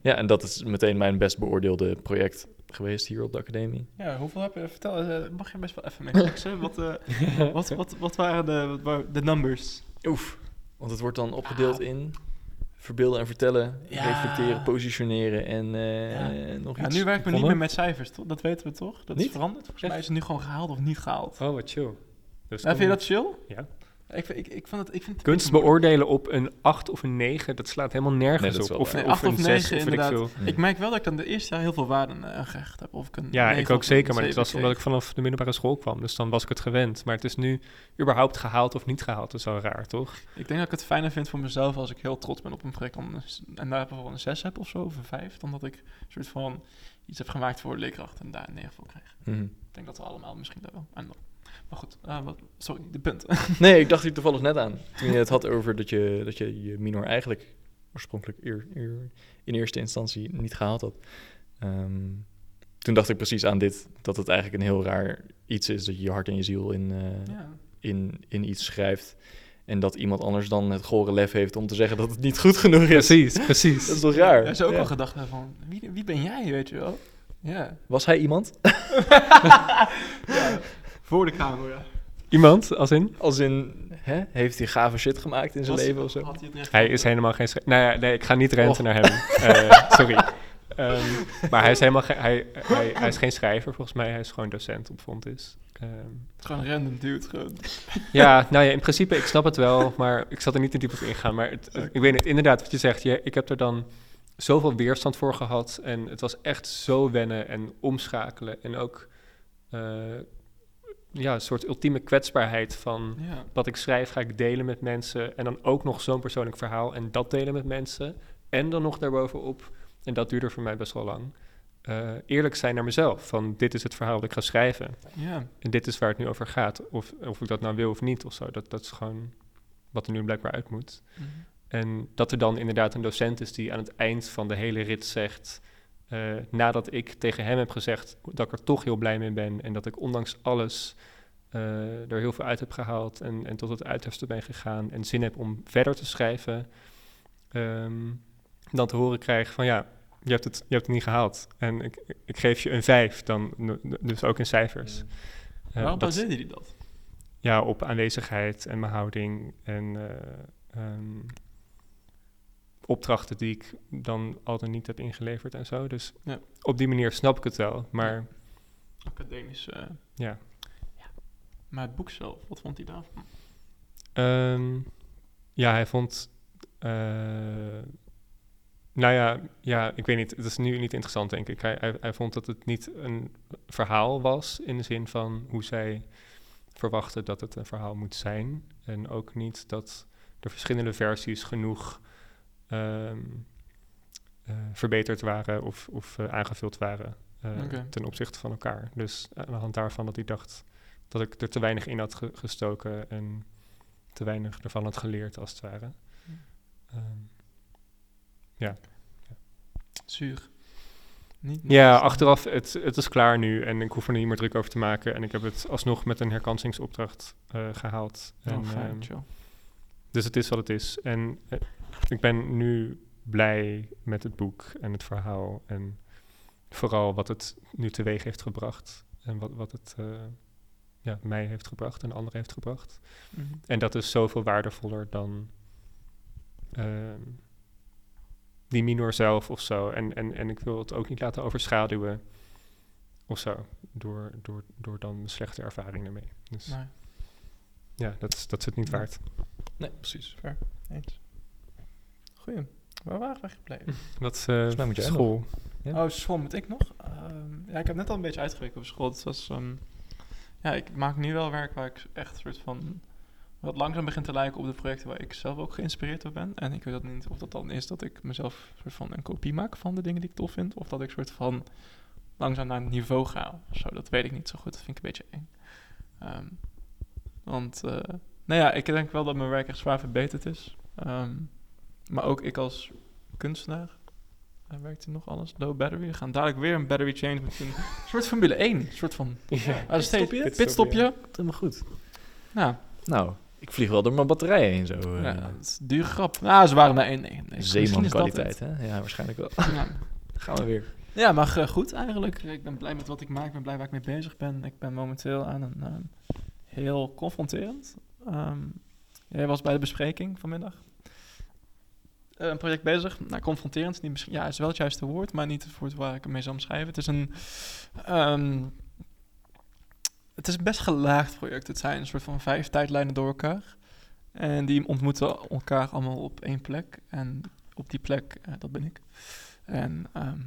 ja, en dat is meteen mijn best beoordeelde project geweest hier op de academie. Ja, hoeveel heb je? Vertel, eh, mag je best wel even mee wat, eh, *laughs* wat, wat, wat waren de, wat de numbers? Oef. Want het wordt dan opgedeeld in verbeelden en vertellen, Ja. reflecteren, positioneren en eh, Ja. nog Ja, iets. nu werken we niet meer met cijfers, toch? Dat weten we toch? Dat is Niet? veranderd. Volgens mij is het nu gewoon gehaald of niet gehaald. Oh, wat chill. Dus Ja, vind je dat chill? Ja. Ik, ik, ik, vond het, ik vind het Kunst beoordelen op een 8 of een 9, dat slaat helemaal nergens op. wel Of. Nee, of een 6, negen, of weet ik veel. Ik merk wel dat ik dan de eerste jaar heel veel waarde aan gehecht heb. Of ik een Ja, ik ook zeker, maar het was omdat ik vanaf de middelbare school kwam. Dus dan was ik het gewend. Maar het is nu überhaupt gehaald of niet gehaald. Dat is wel raar, toch? Ik denk dat ik het fijner vind voor mezelf als ik heel trots ben op een project. dan- en daar bijvoorbeeld een 6 heb of zo, of een 5. Dan dat ik een soort van iets heb gemaakt voor de leerkracht en daar een 9 voor krijg. Mhm. Ik denk dat we allemaal misschien daar wel. En dan- maar goed, eh, wat, sorry, de punt. *laughs* Nee, ik dacht hier toevallig net aan. Toen je het had over dat je dat je, je minor eigenlijk oorspronkelijk eer, eer- in eerste instantie niet gehaald had. Ehm, toen dacht ik precies aan dit, dat het eigenlijk een heel raar iets is dat je je hart en je ziel in, eh, ja. in, in iets schrijft. En dat iemand anders dan het gore lef heeft om te zeggen dat het niet goed genoeg is. Precies, precies. Dat is toch raar? Ja, zou ook Ja. al gedacht hebben van, wie, wie ben jij, weet je wel? Ja. Was hij iemand? *laughs* *laughs* ja. Voor de camera. Iemand, als in? Als in, hè? heeft hij gave shit gemaakt in zijn Was- leven of zo? had hij is helemaal geen schrijver. Nou ja, nee, ik ga niet renten Och. naar hem. *laughs* Eh, sorry. Ehm, maar hij is helemaal geen... Hij, hij, hij is geen schrijver, volgens mij. Hij is gewoon docent op Fontis. Ehm, Het is gewoon random dude, gewoon. ja, nou ja, in principe, ik snap het wel. Maar ik zal er niet te diep op ingaan. Maar het, het- ik weet het, inderdaad, wat je zegt. Je, ik heb er dan zoveel weerstand voor gehad. En het was echt zo wennen en omschakelen. En ook... eh, ja, een soort ultieme kwetsbaarheid van Ja. wat ik schrijf ga ik delen met mensen. En dan ook nog zo'n persoonlijk verhaal en dat delen met mensen. En dan nog daarbovenop, en dat duurde voor mij best wel lang, eh, eerlijk zijn naar mezelf. Van dit is het verhaal dat ik ga schrijven. Ja. En dit is waar het nu over gaat. Of, of ik dat nou wil of niet of zo. Dat, dat is gewoon wat er nu blijkbaar uit moet. Mhm. En dat er dan inderdaad een docent is die aan het eind van de hele rit zegt... eh, nadat ik tegen hem heb gezegd dat ik er toch heel blij mee ben en dat ik ondanks alles eh, er heel veel uit heb gehaald en, en tot het uiterste ben gegaan en zin heb om verder te schrijven, ehm, dan te horen krijg van ja, je hebt het, je hebt het niet gehaald. En ik, ik geef je een vijf, dan, dus ook in cijfers. Eh, Waarom baseerde hij dat? ja, op aanwezigheid en mijn houding en eh, ehm, opdrachten die ik dan altijd niet heb ingeleverd en zo. Dus Ja. op die manier snap ik het wel. Maar Academisch. eh, ja, maar het boek zelf, wat vond hij daarvan? Ehm, ja, hij vond. eh, nou ja, ja, ik weet niet. Het is nu niet interessant, denk ik. Hij, hij, hij vond dat het niet een verhaal was in de zin van hoe zij verwachten dat het een verhaal moet zijn. En ook niet dat de verschillende versies genoeg ehm, eh, verbeterd waren of, of eh, aangevuld waren eh, ten opzichte van elkaar. Dus aan de hand daarvan dat hij dacht dat ik er te weinig in had ge- gestoken en te weinig ervan had geleerd, als het ware. Ehm, Zuur. Niet ja, achteraf, het, het is klaar nu en ik hoef er niet meer druk over te maken. En ik heb het alsnog met een herkansingsopdracht eh, gehaald. Oh, En, fijn, chill. dus het is wat het is. En ik ben nu blij met het boek en het verhaal. En vooral wat het nu teweeg heeft gebracht. En wat, wat het eh, ja, mij heeft gebracht en anderen heeft gebracht. Mhm. En dat is zoveel waardevoller dan ehm, die minor zelf of zo. En, en, en ik wil het ook niet laten overschaduwen of zo. Door, door, door dan slechte ervaring ermee. Dus Nee, ja, dat, is- dat is het niet waard. Nee, precies. eens. Goeie. Waar waren we gebleven? *laughs* Wat is mij moet jij school? Ja. Oh, school moet ik nog? Ehm, ja, ik heb net al een beetje uitgeweken over school. Het was, ehm, ja, ik maak nu wel werk waar ik echt soort van wat langzaam begint te lijken op de projecten waar ik zelf ook geïnspireerd door ben. En ik weet dat niet of dat dan is dat ik mezelf soort van een kopie maak van de dingen die ik tof vind, of dat ik soort van langzaam naar het niveau ga. Of zo, dat weet ik niet zo goed. Dat vind ik een beetje eng. Ehm, want, eh, nou ja, ik denk wel dat mijn werk echt zwaar verbeterd is. Ehm, maar ook ik als kunstenaar hij werkt hij nog alles? Low battery. We gaan dadelijk weer een battery change met een *laughs* soort Formule 1. Een soort van Ja. ah, Pitstopje? pitstopje. Komt helemaal goed. Nou, Nou, ik vlieg wel door mijn batterijen heen zo. eh ja, dat is een dure grap. Nou, ze waren naar één. Nee, nee. Misschien is dat Zeeman-kwaliteit, het. hè? Ja, waarschijnlijk wel. Ja. *laughs* Gaan we weer. Ja, maar eh, goed eigenlijk. Ik ben blij met wat ik maak. Ik ben blij waar ik mee bezig ben. Ik ben momenteel aan een ehm, heel confronterend. ehm, jij was bij de bespreking vanmiddag. Eh, een project bezig. Nou, confronterend niet misschien, ja, is wel het juiste woord, maar niet het woord waar ik mee zou omschrijven. Het is een, ehm, het is een best gelaagd project. Het zijn een soort van vijf tijdlijnen door elkaar. En die ontmoeten elkaar allemaal op één plek. En op die plek, eh, dat ben ik. En ehm,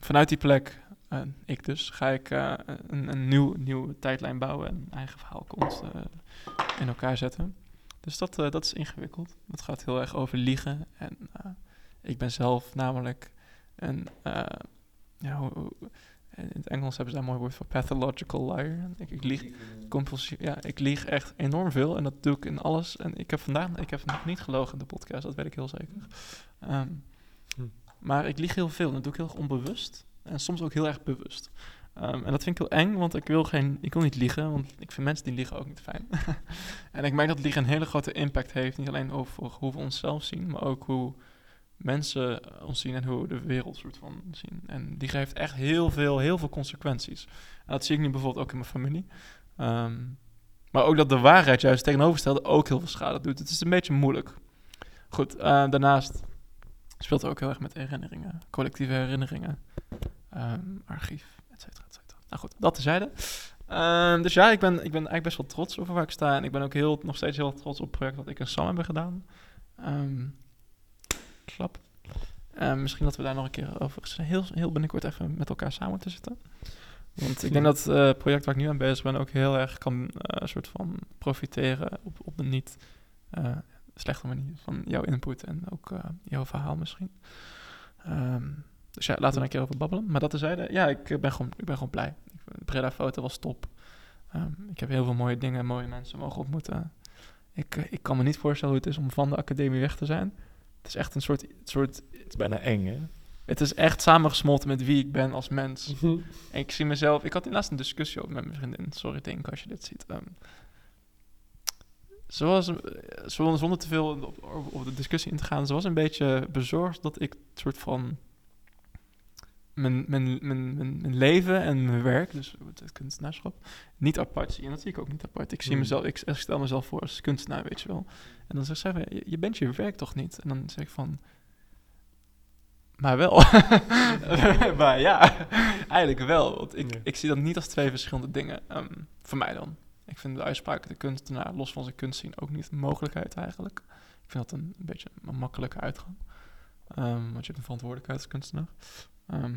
vanuit die plek, ik dus, ga ik eh, een, een nieuw, nieuwe tijdlijn bouwen en eigen verhaal komt in elkaar zetten. Dus dat, eh, dat is ingewikkeld. Dat gaat heel erg over liegen. En eh, ik ben zelf namelijk een, eh, ja, hoe- hoe- in het Engels hebben ze daar een mooi woord voor, pathological liar. Ik, ik lieg compulsief. Ja, ik lieg echt enorm veel en dat doe ik in alles. En ik heb vandaag, ik heb nog niet gelogen in de podcast, dat weet ik heel zeker. Ehm, Hm. Maar ik lieg heel veel en dat doe ik heel erg onbewust en soms ook heel erg bewust. Ehm, en dat vind ik heel eng, want ik wil, geen, ik wil niet liegen, want ik vind mensen die liegen ook niet fijn. *laughs* en ik merk dat liegen een hele grote impact heeft, niet alleen over hoe we onszelf zien, maar ook hoe mensen ons zien en hoe we de wereld soort van zien. En die geeft echt heel veel, heel veel consequenties. En dat zie ik nu bijvoorbeeld ook in mijn familie. Ehm, maar ook dat de waarheid juist tegenovergestelde ook heel veel schade doet. Het is een beetje moeilijk. Goed, eh, daarnaast speelt ook heel erg met herinneringen, collectieve herinneringen, ehm, archief, Nou goed, dat tezijde. Ehm dus ja, ik ben, ik ben eigenlijk best wel trots over waar ik sta. En ik ben ook heel, nog steeds heel trots op het project wat ik en Sam hebben gedaan. Ehm, klap. Ehm, misschien dat we daar nog een keer over heel, heel binnenkort even met elkaar samen moeten zitten. Want ik denk dat eh, het project waar ik nu aan bezig ben ook heel erg kan eh, soort van profiteren op, op een niet eh, slechte manier van jouw input en ook jouw verhaal misschien. Dus ja, laten we er een keer over babbelen. Maar dat tezijde, ja, ik eh, ben gewoon, ik ben gewoon blij. Ik- De Breda-foto was top. Ehm, ik heb heel veel mooie dingen, mooie mensen mogen ontmoeten. Ik, eh, ik kan me niet voorstellen hoe het is om van de academie weg te zijn. Het is echt een soort, soort Het is bijna eng, hè? Het is echt samengesmolten met wie ik ben als mens. En *laughs* ik zie mezelf... Ik had laatst een discussie over met mijn vriendin. Sorry, Denk, als je dit ziet. Ehm zoals, eh, zonder, te veel op, op- op de discussie in te gaan... ze was een beetje bezorgd dat ik het soort van... Mijn, mijn, mijn, mijn, mijn leven en mijn werk, dus het kunstenaarschap, niet apart zie. En dat zie ik ook niet apart. Ik zie Hmm. mezelf, ik, ik stel mezelf voor als kunstenaar, weet je wel. En dan zegt zij, van, je, je bent je werk toch niet? En dan zeg ik van, maar wel. *laughs* maar ja, eigenlijk wel. Want ik, ik zie dat niet als twee verschillende dingen. ehm, voor mij dan. Ik vind de uitspraak de kunstenaar los van zijn kunst zien ook niet een mogelijkheid eigenlijk. Ik vind dat een, een beetje een makkelijke uitgang. Ehm, want je hebt een verantwoordelijkheid als kunstenaar. Ehm,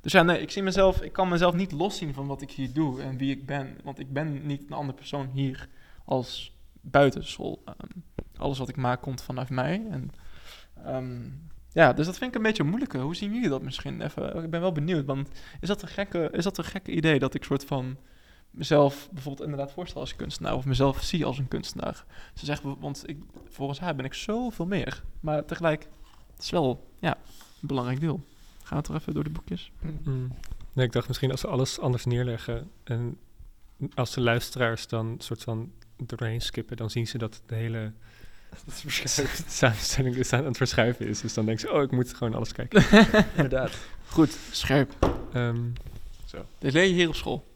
dus ja, nee, ik zie mezelf, ik kan mezelf niet loszien van wat ik hier doe en wie ik ben. Want ik ben niet een andere persoon hier als buitenschool. Ehm, alles wat ik maak komt vanuit mij. En ehm, ja, dus dat vind ik een beetje moeilijker. Hoe zien jullie dat misschien? Even, ik ben wel benieuwd, want is dat een gekke, is dat een gekke idee dat ik soort van mezelf bijvoorbeeld inderdaad voorstel als kunstenaar of mezelf zie als een kunstenaar? Ze zeggen, want ik, volgens haar ben ik zoveel meer. Maar tegelijk, het is wel ja, een belangrijk deel. We toch even door de boekjes? Mm. Nee, ik dacht misschien als ze alles anders neerleggen en als de luisteraars dan soort van doorheen skippen, dan zien ze dat de hele *laughs* Dat *laughs* samenstelling dus aan het verschuiven is. Dus dan denken ze, oh, ik moet gewoon alles kijken. *laughs* inderdaad. Goed, scherp. Ehm, Zo. Dit leer je hier op school.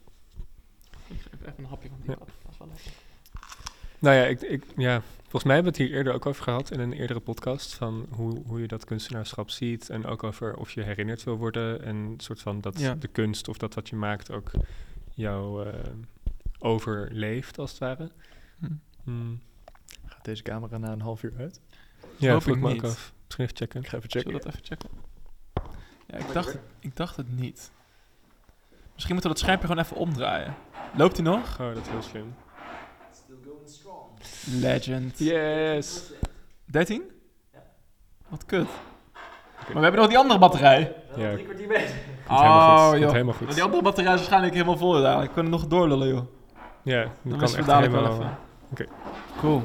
Ik geef even een hapje van die Ja. Dat is wel lekker. nou ja, ik, ik, ja, volgens mij hebben we het hier eerder ook over gehad in een eerdere podcast. Van hoe, hoe je dat kunstenaarschap ziet. En ook over of je herinnerd wil worden. En soort van dat Ja. de kunst of dat wat je maakt ook jou eh, overleeft, als het ware. Hm. Mm. Gaat deze camera na een half uur uit? Ja, Hoop ik me af. Misschien even checken. Ik ga even Zullen checken. we dat even checken? Ja, ik dacht, het, ik dacht het niet. Misschien moeten we dat schermpje gewoon even omdraaien. Loopt hij nog? Oh, dat is heel slim. Legend. Yes! 13? Wat kut. Maar we hebben nog die andere batterij. Ja, Drie kwartier bezig. komt helemaal goed. Oh, Komt joh. helemaal Maar die andere batterij is waarschijnlijk helemaal vol dadelijk. We kunnen nog doorlullen, joh. Ja, dat Dan kan we echt dadelijk wel helemaal... even. Oké. Cool.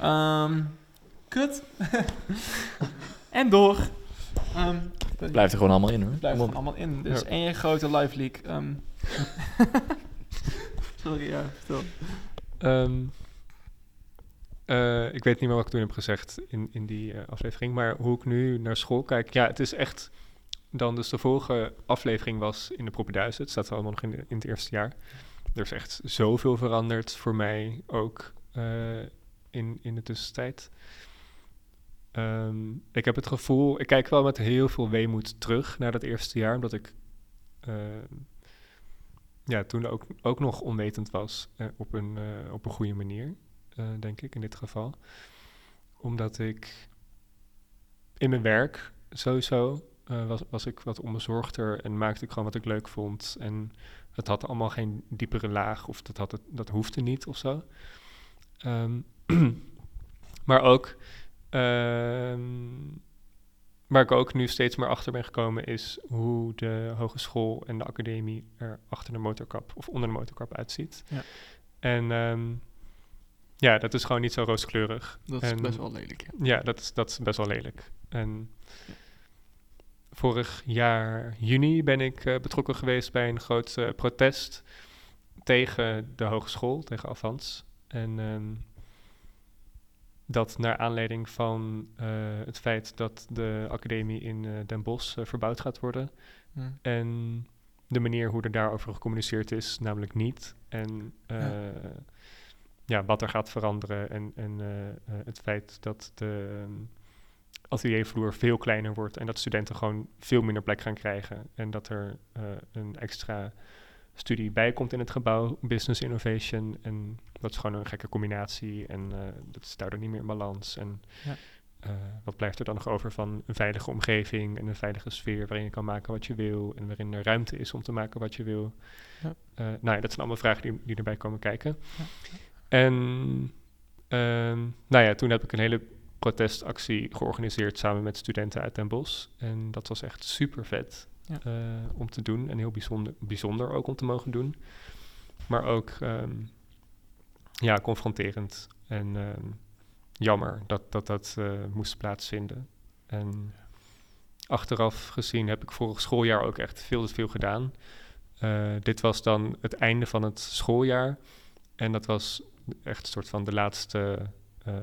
Ehm, kut. *laughs* en door. Ehm, Blijft er gewoon allemaal in hoor. blijft Kom op. allemaal in. Is Ja. één grote live leak. Ehm. *laughs* Sorry, ja, vertel. Ehm, eh, ik weet niet meer wat ik toen heb gezegd in, in die eh, aflevering, maar hoe ik nu naar school kijk. Ja, het is echt dan dus de vorige aflevering was in de Propenduizen. Het staat allemaal nog in, in het eerste jaar. Er is echt zoveel veranderd voor mij ook eh, in, in de tussentijd. Ehm, ik heb het gevoel, ik kijk wel met heel veel weemoed terug naar dat eerste jaar, omdat ik ehm, ja, toen ook, ook nog onwetend was op, een, op een goede manier, eh, denk ik in dit geval. Omdat ik in mijn werk sowieso eh, was, was ik wat onbezorgder en maakte ik gewoon wat ik leuk vond. En het had allemaal geen diepere laag of dat, had het, dat hoefde niet of zo. Ehm, *clears throat* maar ook, ehm, waar ik ook nu steeds meer achter ben gekomen is hoe de hogeschool en de academie er achter de motorkap of onder de motorkap uitziet. Ja. En ehm, ja, dat is gewoon niet zo rooskleurig. Dat is best wel lelijk, ja. ja, dat is, dat is best wel lelijk. En vorig jaar juni ben ik eh, betrokken geweest bij een groot eh, protest tegen de hogeschool, tegen Avans. En ehm, dat naar aanleiding van eh, het feit dat de academie in Den Bosch verbouwd gaat worden. Hm. En de manier hoe er daarover gecommuniceerd is, namelijk niet. En ja. wat er gaat veranderen. En, en eh, eh, het feit dat de ehm, ateliervloer veel kleiner wordt en dat studenten gewoon veel minder plek gaan krijgen. En dat er eh, een extra studie bij komt in het gebouw, Business Innovation. En dat is gewoon een gekke combinatie en dat is daardoor niet meer in balans. En Ja. wat blijft er dan nog over van een veilige omgeving en een veilige sfeer waarin je kan maken wat je wil en waarin er ruimte is om te maken wat je wil. Ja. Nou ja, dat zijn allemaal vragen die, die erbij komen kijken. Ja. En ehm, nou ja, toen heb ik een hele protestactie georganiseerd samen met studenten uit Den Bosch. En dat was echt super vet Ja. eh, om te doen en heel bijzonder, bijzonder ook om te mogen doen. Maar ook ehm, ja, confronterend en ehm, jammer dat dat, dat eh, moest plaatsvinden. En achteraf gezien heb ik vorig schooljaar ook echt veel te veel gedaan. Eh, dit was dan het einde van het schooljaar. En dat was echt een soort van de laatste. eh,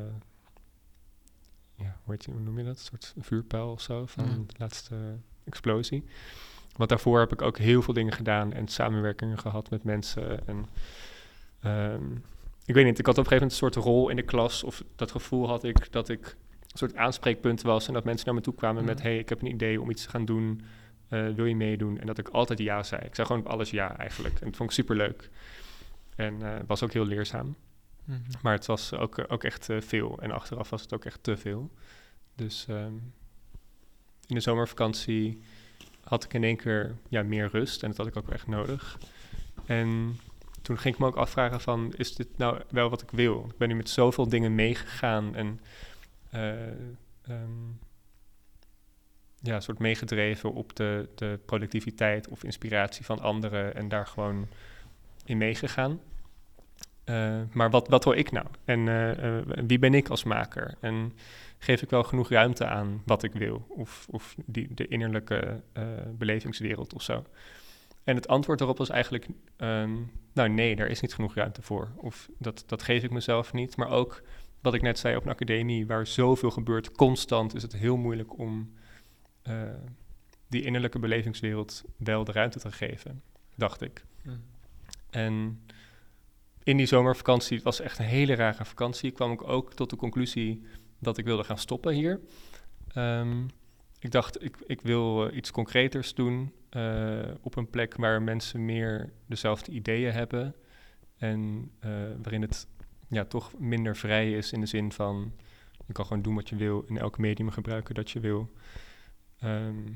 ja, hoe, heet je, hoe noem je dat? Een soort vuurpijl of zo van Ja. de laatste explosie. Want daarvoor heb ik ook heel veel dingen gedaan en samenwerkingen gehad met mensen. En ehm, ik weet niet, ik had op een gegeven moment een soort rol in de klas. Of dat gevoel had ik dat ik een soort aanspreekpunt was. En dat mensen naar me toe kwamen met: Ja. hey, ik heb een idee om iets te gaan doen. Eh, wil je meedoen? En dat ik altijd ja zei. Ik zei gewoon op alles ja eigenlijk. En dat vond ik super leuk. En het was ook heel leerzaam. Mhm. Maar het was ook, ook echt eh, veel. En achteraf was het ook echt te veel. Dus ehm, in de zomervakantie had ik in één keer ja, meer rust. En dat had ik ook echt nodig. En toen ging ik me ook afvragen van... is dit nou wel wat ik wil? Ik ben nu met zoveel dingen meegegaan. En ehm, ja, soort meegedreven op de, de productiviteit of inspiratie van anderen. En daar gewoon in meegegaan. Eh, maar wat, wat wil ik nou? En eh, eh, wie ben ik als maker? En geef ik wel genoeg ruimte aan wat ik wil? Of, of die, de innerlijke belevingswereld of zo? En het antwoord erop was eigenlijk, ehm, nou nee, daar is niet genoeg ruimte voor. Of dat, dat geef ik mezelf niet. Maar ook wat ik net zei op een academie, waar zoveel gebeurt, constant, is het heel moeilijk om die innerlijke belevingswereld wel de ruimte te geven, dacht ik. Mhm. En in die zomervakantie, het was echt een hele rare vakantie, kwam ik ook tot de conclusie dat ik wilde gaan stoppen hier. Ehm, ik dacht, ik, ik wil eh, iets concreters doen eh, op een plek waar mensen meer dezelfde ideeën hebben. En eh, waarin het ja, toch minder vrij is in de zin van je kan gewoon doen wat je wil, in elk medium gebruiken dat je wil. Ehm,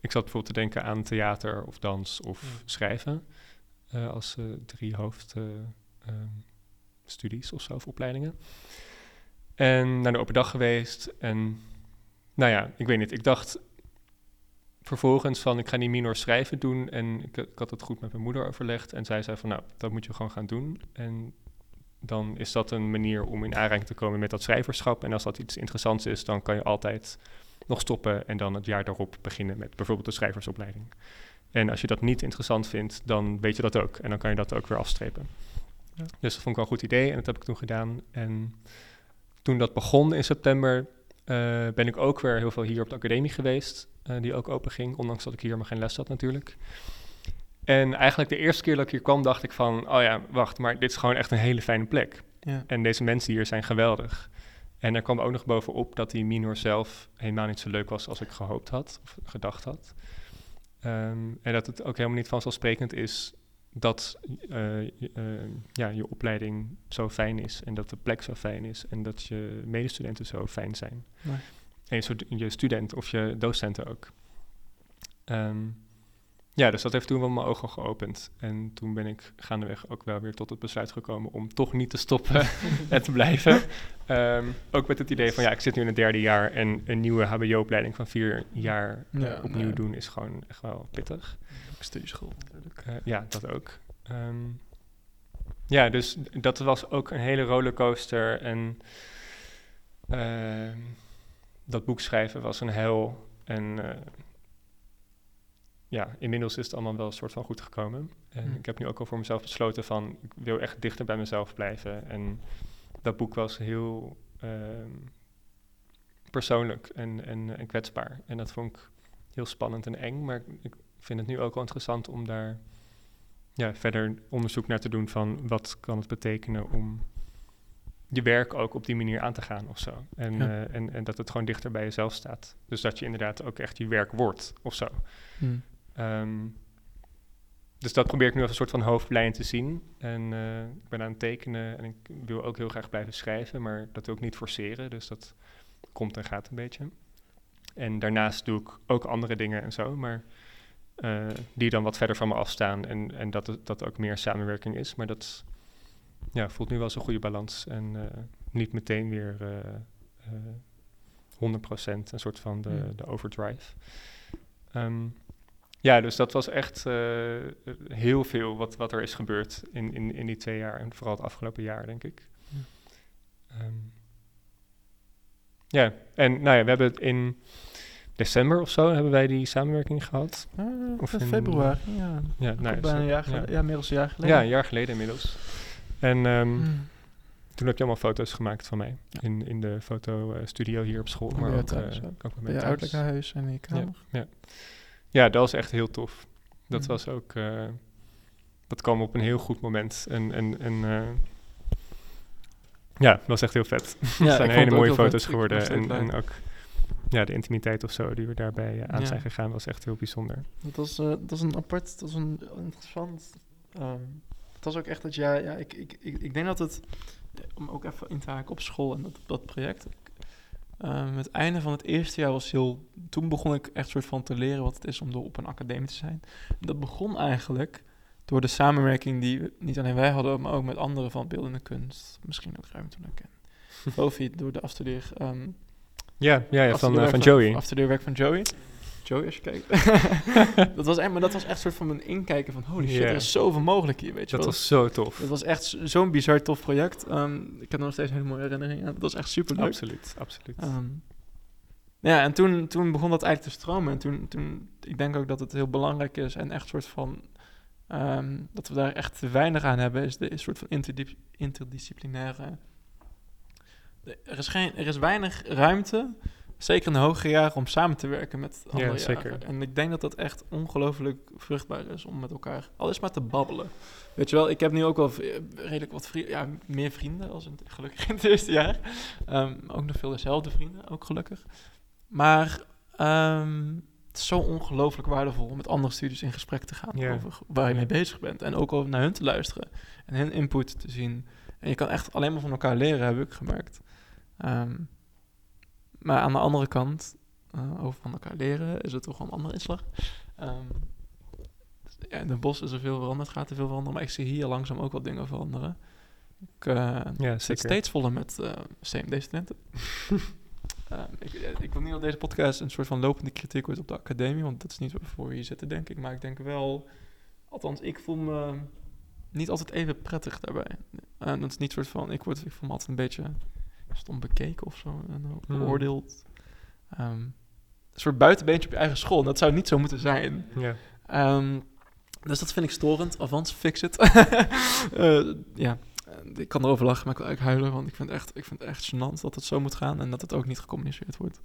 ik zat bijvoorbeeld te denken aan theater of dans of Ja. schrijven als eh, drie hoofdstudies of zo, of opleidingen. En naar de open dag geweest. En nou ja, ik weet niet. Ik dacht vervolgens van ik ga die minor schrijven doen. En ik, ik had het goed met mijn moeder overlegd. En zij zei van nou, dat moet je gewoon gaan doen. En dan is dat een manier om in aanraking te komen met dat schrijverschap. En als dat iets interessants is, dan kan je altijd nog stoppen en dan het jaar daarop beginnen met bijvoorbeeld de schrijversopleiding. En als je dat niet interessant vindt, dan weet je dat ook. En dan kan je dat ook weer afstrepen. Ja. Dus dat vond ik wel een goed idee en dat heb ik toen gedaan. En toen dat begon in september, eh, ben ik ook weer heel veel hier op de academie geweest, eh, die ook open ging, ondanks dat ik hier maar geen les had natuurlijk. En eigenlijk de eerste keer dat ik hier kwam, dacht ik van, oh ja, wacht, maar dit is gewoon echt een hele fijne plek. Ja. En deze mensen hier zijn geweldig. En er kwam ook nog bovenop dat die minor zelf helemaal niet zo leuk was als ik gehoopt had of gedacht had. Ehm, en dat het ook helemaal niet vanzelfsprekend is dat eh, je- eh, ja, je opleiding zo fijn is en dat de plek zo fijn is en dat je medestudenten zo fijn zijn. Nee. En je student of je docenten ook. Ehm, ja, dus dat heeft toen wel mijn ogen geopend. En toen ben ik gaandeweg ook wel weer tot het besluit gekomen om toch niet te stoppen *laughs* en te blijven. Ehm, ook met het idee van ja, ik zit nu in het derde jaar en een nieuwe HBO-opleiding van vier jaar eh, Ja, opnieuw nee. doen is gewoon echt wel pittig. Studieschool natuurlijk. Eh, ja, dat ook. Ehm, ja, dus dat was ook een hele rollercoaster. En ehm, dat boek schrijven was een hel. En eh, ja, inmiddels is het allemaal wel een soort van goed gekomen. En Hm. ik heb nu ook al voor mezelf besloten van... ik wil echt dichter bij mezelf blijven. En dat boek was heel ehm, persoonlijk en, en, en kwetsbaar. En dat vond ik heel spannend en eng. Maar ik vind het nu ook wel interessant om daar ja, verder onderzoek naar te doen van wat kan het betekenen om je werk ook op die manier aan te gaan of zo. En, Ja. eh, en, en dat het gewoon dichter bij jezelf staat. Dus dat je inderdaad ook echt je werk wordt of zo. Hm. Ehm, dus dat probeer ik nu als een soort van hoofdlijn te zien. En eh, ik ben aan het tekenen en ik wil ook heel graag blijven schrijven, maar dat wil ik niet forceren. Dus dat komt en gaat een beetje. En daarnaast doe ik ook andere dingen en zo, maar eh, die dan wat verder van me afstaan en, en dat dat ook meer samenwerking is. Maar dat ja, voelt nu wel een goede balans en eh, niet meteen weer eh, eh, 100% een soort van de, Hmm. de overdrive. Ehm, ja, dus dat was echt eh, heel veel wat, wat er is gebeurd in, in, in die twee jaar en vooral het afgelopen jaar, denk ik. Ja. Ehm, en nou ja, we hebben het in december of zo hebben wij die samenwerking gehad. Ah, Of in in- februari, ja. Ja, nou, ja, bijna een jaar ja. geleden. Ja, dan een jaar geleden. Ja, een jaar geleden inmiddels. En ehm, Hmm. toen heb je allemaal foto's gemaakt van mij. Ja. In, in de fotostudio hier op school. Maar ook, thuis eh, ook. bij mij thuis. huis en in je kamer. Ja, ja. dat was echt heel tof. Dat Mhm. was ook... eh, dat kwam op een heel goed moment. En, en, en eh, ja, dat was echt heel vet. *laughs* Ja, het zijn hele mooie vet. foto's geworden. En, ook ja, de intimiteit of zo die we daarbij eh, aan Ja. zijn gegaan was echt heel bijzonder. Dat was, eh, dat was een apart, dat was een interessant. ehm, het was ook echt dat ja, ja ik, ik, ik, ik denk dat het, om ook even in te haken op school en dat, dat project. Ehm, het einde van het eerste jaar was heel. Toen begon ik echt soort van te leren wat het is om door op een academie te zijn. Dat begon eigenlijk door de samenwerking die niet alleen wij hadden, maar ook met anderen van beeldende kunst. Misschien ook ruimte naar ken. Fofi door de afstudeer. ehm, Ja, ja, ja van, eh, van Joey. Afstudeerwerk van Joey. Joey, als je kijkt. *laughs* dat was echt, maar dat was echt een soort van mijn inkijken van... holy shit, er is zoveel mogelijk hier, weet je Dat wel. was zo tof. Het was echt zo- zo'n bizar tof project. Ehm, ik heb nog steeds hele mooie herinneringen aan. Dat was echt super leuk. Absoluut, absoluut. ja, en toen, toen begon dat eigenlijk te stromen. En toen, toen, ik denk ook dat het heel belangrijk is en echt soort van... ehm, dat we daar echt te weinig aan hebben, is de is soort van interdisciplinaire... Er is, geen, er is weinig ruimte, zeker de hogere jaren, om samen te werken met andere zeker. jaren. En ik denk dat dat echt ongelooflijk vruchtbaar is om met elkaar alles maar te babbelen. Weet je wel, ik heb nu ook wel redelijk wat vrienden, ja, meer vrienden als in, gelukkig in het eerste jaar. Ehm, ook nog veel dezelfde vrienden, ook gelukkig. Maar ehm, het is zo ongelooflijk waardevol om met andere studies in gesprek te gaan Ja. over waar je Ja. mee bezig bent. En ook over naar hun te luisteren en hun input te zien. En je kan echt alleen maar van elkaar leren, heb ik gemerkt. Ehm, maar aan de andere kant, eh, over van elkaar leren, is het toch wel een andere inslag. Ja, in de bos is er veel veranderd, gaat er veel veranderen. Maar ik zie hier langzaam ook wel dingen veranderen. Ik eh, Ja, zit steeds voller met eh CMD-studenten. *laughs* Ehm, ik, ik wil niet dat deze podcast een soort van lopende kritiek wordt op de academie, want dat is niet waarvoor we hier zitten, denk ik. Maar ik denk wel, althans, ik voel me niet altijd even prettig daarbij. En dat is niet soort van, ik, word, ik voel me altijd een beetje stom bekeken of zo, en Hmm. beoordeeld. Ehm, een soort buitenbeentje op je eigen school, en dat zou niet zo moeten zijn. Ehm, dus dat vind ik storend. Alvast, fix het. *laughs* Eh, ja, ik kan erover lachen, maar ik wil eigenlijk huilen. Want ik vind, echt, ik vind het echt gênant dat het zo moet gaan. En dat het ook niet gecommuniceerd wordt.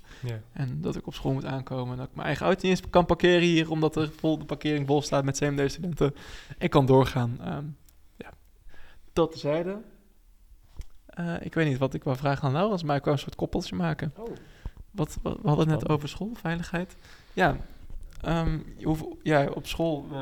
En dat ik op school moet aankomen. En dat ik mijn eigen auto niet eens kan parkeren hier. Omdat er vol, de parkering vol staat met CMD-studenten. Ik kan doorgaan. Ehm, ja, dat tezijde. Eh ik weet niet wat ik wou vragen aan Laurens. Maar ik wou een soort koppeltje maken. Wat, wat- we hadden het net over schoolveiligheid. Ja, ehm, hoeveel, ja op school uh,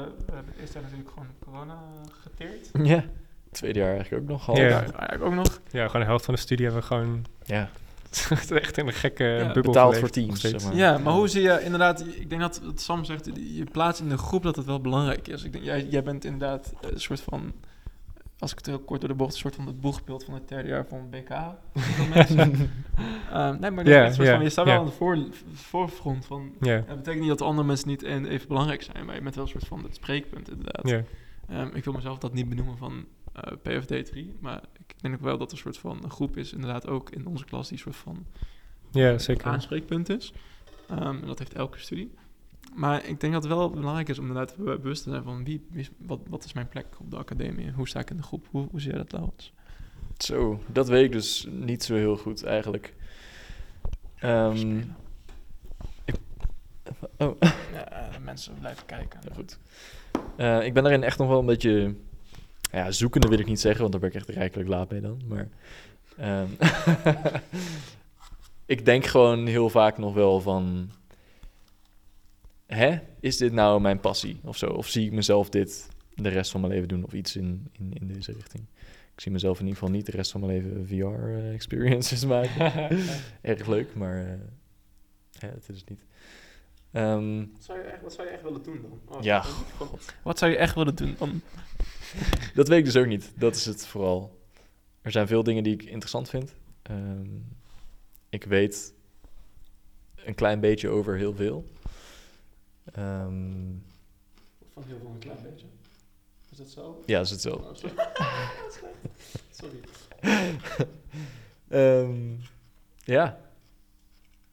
is daar natuurlijk gewoon corona geteerd. *laughs* Ja. Tweede jaar eigenlijk ook nog half. Ja. Ja, eigenlijk ook nog. ja, gewoon de helft van de studie hebben we gewoon Ja. *laughs* echt in een gekke Ja, bubbel Betaald geleefd, voor teams, zeg maar. Ja, maar hoe zie je inderdaad, ik denk dat wat Sam zegt, die- je plaats in de groep dat het wel belangrijk is. Ik denk, jij, jij bent inderdaad een soort van, als ik het heel kort door de bocht, een soort van het boegbeeld van het derde jaar van BK. *laughs* Ehm, nee, maar soort van, je staat wel aan de voor, voorfront van, dat betekent niet dat andere mensen niet en- even belangrijk zijn, maar je bent wel een soort van het spreekpunt inderdaad. Ehm, ik wil mezelf dat niet benoemen van eh, PFD 3, maar ik denk ook wel dat er een soort van een groep is, inderdaad ook in onze klas, die een soort van ja zeker. aanspreekpunt is. Ehm, en dat heeft elke studie. Maar ik denk dat het wel belangrijk is om inderdaad be- bewust te zijn van wie, wat, wat is mijn plek op de academie? Hoe sta ik in de groep? Hoe, hoe zie jij dat, Laurens? Zo, dat weet ik dus niet zo heel goed eigenlijk. Ehm, ik, oh, Ja, mensen blijven kijken. Ja, goed. Eh, ik ben daarin echt nog wel een beetje... Ja, zoekende wil ik niet zeggen, want daar ben ik echt rijkelijk laat mee dan. Maar ehm, *laughs* ik denk gewoon heel vaak nog wel van... Hè, is dit nou mijn passie of zo? Of zie ik mezelf dit de rest van mijn leven doen of iets in, in, in deze richting? Ik zie mezelf in ieder geval niet de rest van mijn leven VR-experiences maken. *laughs* Erg leuk, maar eh, ja, het is het niet. Ehm, Wat zou je echt, wat zou je echt willen doen dan? Oh, Ja, Wat zou je echt willen doen dan? *laughs* Dat weet ik dus ook niet. Dat is het vooral. Er zijn veel dingen die ik interessant vind. Ehm, ik weet een klein beetje over heel veel. Ehm, Van heel veel een klein beetje. Is dat zo? ja, is het zo. Oh, sorry. *laughs* sorry. Ehm, ja.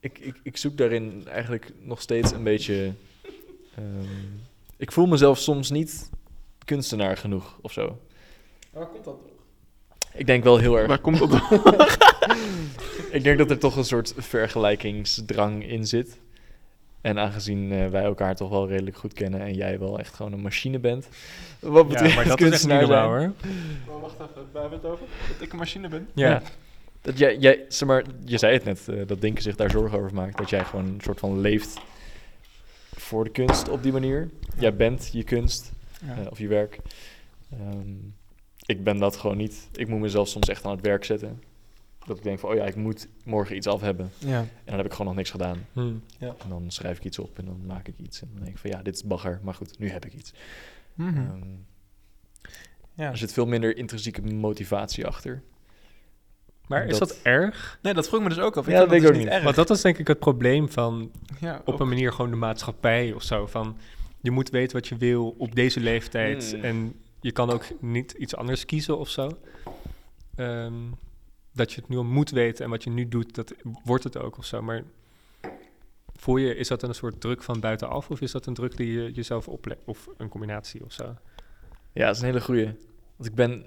ik, ik, ik zoek daarin eigenlijk nog steeds een beetje. ehm, ik voel mezelf soms niet kunstenaar genoeg of zo. Waar komt dat door? Ik denk wel heel erg. Waar komt dat *laughs* door? Ik denk dat er toch een soort vergelijkingsdrang in zit. En aangezien eh, wij elkaar toch wel redelijk goed kennen en jij wel echt gewoon een machine bent. *laughs* Wat Ja, betreft maar dat is echt niet normaal hoor. Oh, wacht even, waar hebben we het over? Dat ik een machine ben? Ja. Dat jij, jij, zeg maar, je zei het net, eh, dat Dinken zich daar zorgen over maakt. Dat jij gewoon een soort van leeft voor de kunst op die manier. Jij bent je kunst Ja. eh, of je werk. Ehm, ik ben dat gewoon niet. Ik moet mezelf soms echt aan het werk zetten. Dat ik denk van, oh ja, ik moet morgen iets af hebben. ja. En dan heb ik gewoon nog niks gedaan. Hm. En dan schrijf ik iets op en dan maak ik iets. En dan denk ik van, ja, dit is bagger. Maar goed, nu heb ik iets. Mhm. Ehm, ja. er zit veel minder intrinsieke motivatie achter. Maar is Dat- erg? Nee, dat vroeg ik me dus ook af. Ja, dat weet ik dus ook niet. erg. Want dat is denk ik het probleem van ja, op ook. een manier gewoon de maatschappij of zo. Van je moet weten wat je wil op deze leeftijd. Mm. En je kan ook niet iets anders kiezen of zo. Ehm, dat je het nu al moet weten en wat je nu doet, dat wordt het ook of zo. Maar voor je, is dat een soort druk van buitenaf of is dat een druk die je jezelf oplegt? Of een combinatie of zo? Ja, dat is een hele goeie. Want ik ben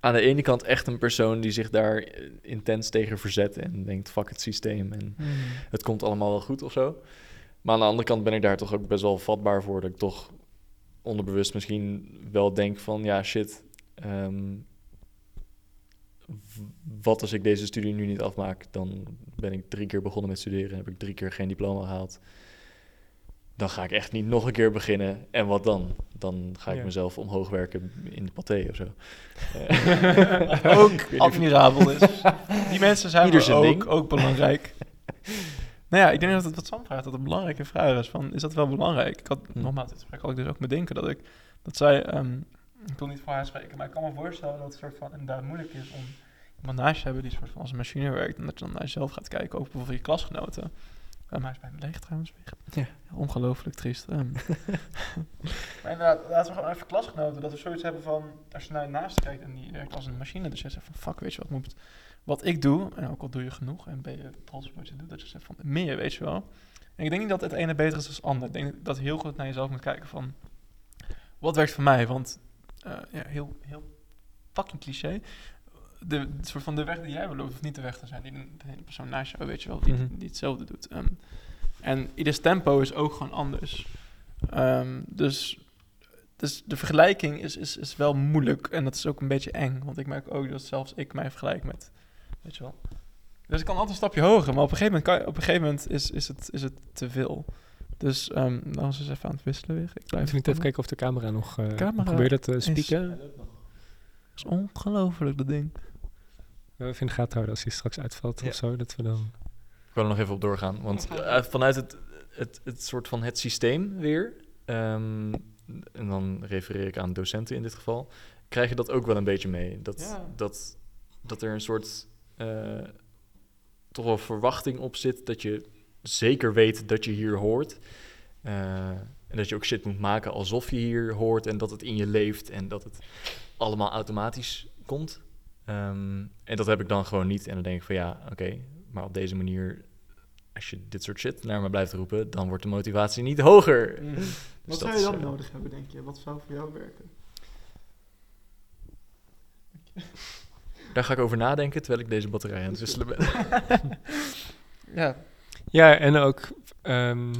aan de ene kant echt een persoon die zich daar eh, intens tegen verzet. En denkt, fuck het systeem en Mhm. het komt allemaal wel goed of zo. Maar aan de andere kant ben ik daar toch ook best wel vatbaar voor. Dat ik toch onderbewust misschien wel denk van, ja shit, ehm, wat als ik deze studie nu niet afmaak? Dan ben ik drie keer begonnen met studeren, heb ik drie keer geen diploma gehaald. Dan ga ik echt niet nog een keer beginnen. En wat dan? Dan ga ik Ja. mezelf omhoog werken in de paté of zo. *laughs* Eh, *laughs* ook admirabel is. *laughs* Die mensen zijn Ieder ook, ding. ook belangrijk. nou ja, ik denk dat het wat Sam vraagt, dat het een belangrijke vraag is. Van, is dat wel belangrijk? Ik had, Hm. nogmaals, dit gesprek had ik dus ook bedenken dat ik, dat zij, ehm, ik wil niet voor haar spreken, maar ik kan me voorstellen dat het soort van inderdaad moeilijk is om iemand naast je te hebben die soort van als een machine werkt en dat je dan naar jezelf gaat kijken, ook bijvoorbeeld je klasgenoten. Um, hij is bijna leeg trouwens. Ja. Ongelooflijk triest. ehm. *laughs* *laughs* maar inderdaad, laten we gewoon even klasgenoten. Dat we zoiets hebben van, als je naar je naast kijkt en die werkt als een machine. Dus je zegt van, fuck, weet je wat, moet, wat ik doe. En ook al doe je genoeg en ben je trots op wat je doet. Dat je zegt van, meer, weet je wel. En ik denk niet dat het ene beter is dan het ander. Ik denk dat je heel goed naar jezelf moet kijken van, wat werkt voor mij? Want, eh, ja, heel, heel fucking cliché. De, de soort van de weg die jij lopen, hoeft niet de weg te zijn die de, de persoon naast jou, weet je wel, die, Mhm. die hetzelfde doet. Ehm, en ieders tempo is ook gewoon anders. Ehm, dus, dus de vergelijking is, is, is wel moeilijk en dat is ook een beetje eng. Want ik merk ook dat zelfs ik mij vergelijk met, weet je wel. Dus ik kan altijd een stapje hoger, maar op een gegeven moment, kan op een gegeven moment is, is, het, is het te veel. Dus ehm dan is ze even aan het wisselen weer. Ik blijf Even niet even kijken of de camera nog... eh Camera probeer dat te is- spieken. Dat is ongelooflijk, dat ding. Ja, Even in de gaten houden als hij straks uitvalt Ja. of zo. Dat we dan... Ik wil er nog even op doorgaan. Want eh, vanuit het, het, het soort van het systeem weer, ehm, en dan refereer ik aan docenten in dit geval, krijg je dat ook wel een beetje mee. Dat, Ja. dat, dat er een soort eh, toch wel verwachting op zit dat je zeker weet dat je hier hoort. Eh, en dat je ook shit moet maken alsof je hier hoort en dat het in je leeft en dat het allemaal automatisch komt. Ehm, en dat heb ik dan gewoon niet. En dan denk ik van ja, oké, maar op deze manier, als je dit soort shit naar me blijft roepen, dan wordt de motivatie niet hoger. Dus Mhm. Wat dat zou je dan eh, nodig hebben, denk je? Wat zou voor jou werken? Daar ga ik over nadenken terwijl ik deze batterij aan het wisselen ben. *laughs* Ja, Ja, en ook... ehm,